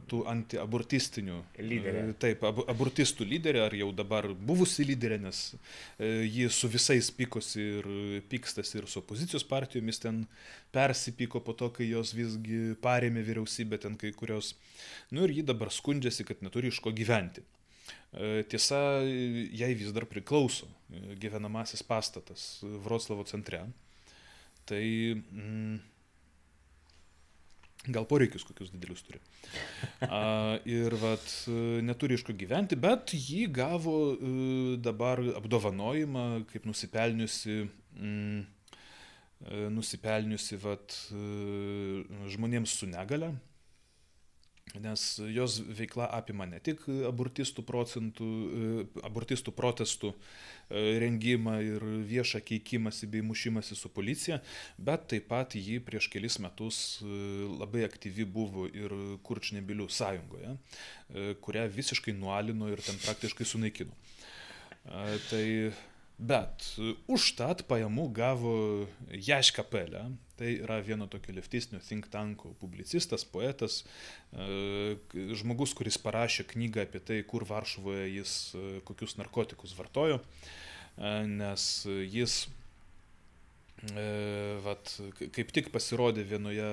tų antiabortistinių lyderė. E, taip, ab, abortistų lyderė, ar jau dabar buvusi lyderė, nes e, ji su visais pykosi ir pykstas ir su opozicijos partijomis ten persipyko po to, kai jos visgi parėmė vyriausybę ten kai kurios. Nu ir ji dabar skundžiasi, kad neturi iš ko gyventi. E, tiesa, jai vis dar priklauso gyvenamasis pastatas Vroclavo centre. Tai mm, gal poreikius kokius didelius turi. A, ir vat, neturi iš ko gyventi, bet jį gavo e, dabar apdovanojimą kaip nusipelniusi, mm, e, nusipelniusi vat, e, žmonėms su negale nes jos veikla apima ne tik abortistų, procentų, e, abortistų protestų e, rengimą ir viešą keikimąsi bei mušimąsi su policija, bet taip pat ji prieš kelis metus e, labai aktyvi buvo ir Kurčnebilių sąjungoje, kurią visiškai nualino ir ten praktiškai sunaikino. Tai Bet užtat pajamų gavo Jaška Pelė, tai yra vieno tokio leftistinio think tanko publicistas, poetas, e, žmogus, kuris parašė knygą apie tai, kur Varšuvoje jis e, kokius narkotikus vartojo, e, nes jis vat, kaip tik pasirodė vienoje,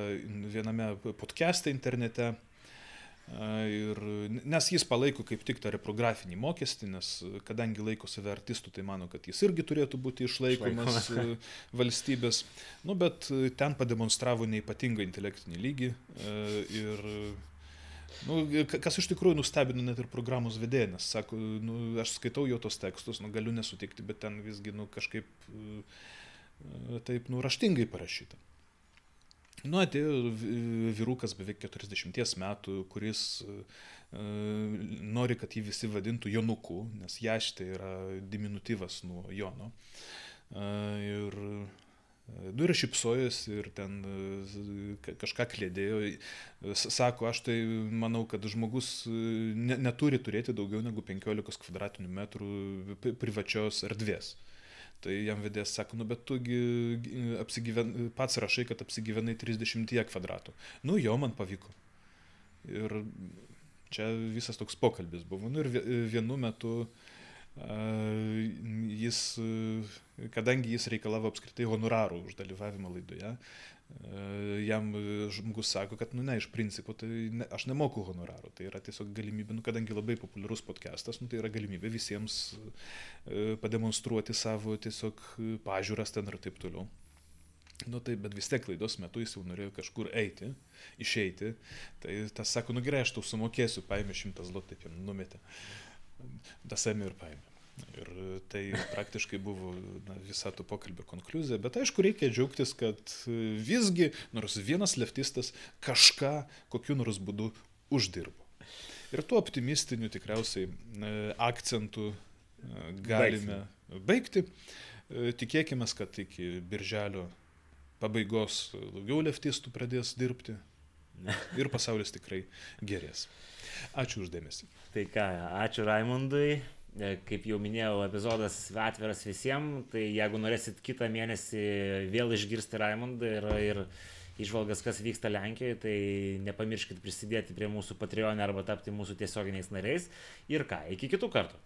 viename podcast'e internete Ir, nes jis palaiko kaip tik tą reprografinį mokestį, nes kadangi laiko save artistų, tai mano, kad jis irgi turėtų būti išlaikomas Išlaikoma. valstybės. Nu, bet ten pademonstravo neipatingą intelektinį lygį. Ir, nu, kas iš tikrųjų nustebino net ir programos vedėją, nes sako, nu, aš skaitau jo tos tekstus, nu, galiu nesutikti, bet ten visgi nu, kažkaip taip nuraštingai parašyta. Nu, atėjo vyrukas beveik 40 metų, kuris uh, nori, kad jį visi vadintų Jonuku, nes Jaštė yra diminutyvas nuo Jono. Uh, ir Nu ir šipsojus ir ten kažką klėdėjo. Sako, aš tai manau, kad žmogus ne, neturi turėti daugiau negu 15 kvadratinių metrų privačios erdvės. Tai jam vedėjas sako, nu bet tugi apsigyven, pats rašai, kad apsigyvenai 30 kvadratų. Nu jo, man pavyko. Ir čia visas toks pokalbis buvo. Nu ir vienu metu jis, kadangi jis reikalavo apskritai honorarų už dalyvavimą laidoje, jam žmogus sako, kad, nu ne, iš principo, tai ne, aš nemoku honoraro. Tai yra tiesiog galimybė, nu, kadangi labai populiarus podcastas, nu, tai yra galimybė visiems pademonstruoti savo tiesiog pažiūras ten ir taip toliau. Nu tai, bet vis tiek klaidos metu jis jau norėjo kažkur eiti, išeiti. Tai tas sako, nu gerai, aš tau sumokėsiu, paėmė šimtas zlotų, taip jam numetė. Tas ėmė ir paėmė. Ir tai praktiškai buvo na, visa to pokalbio konkluzija, bet aišku, reikia džiaugtis, kad visgi nors vienas leftistas kažką kokiu nors būdu uždirbo. Ir tuo optimistiniu tikriausiai e, akcentu e, galime baigti. E, tikėkime, kad iki birželio pabaigos daugiau leftistų pradės dirbti ir pasaulis tikrai gerės. Ačiū uždėmesi. Tai ką, ačiū Raimondui. E, kaip jau minėjau, epizodas atviras visiems, tai jeigu norėsit kitą mėnesį vėl išgirsti Raimondą ir, ir išvalgas, kas vyksta Lenkijoje, tai nepamirškit prisidėti prie mūsų Patreon arba tapti mūsų tiesioginiais nariais. Ir ką, iki kitų kartų.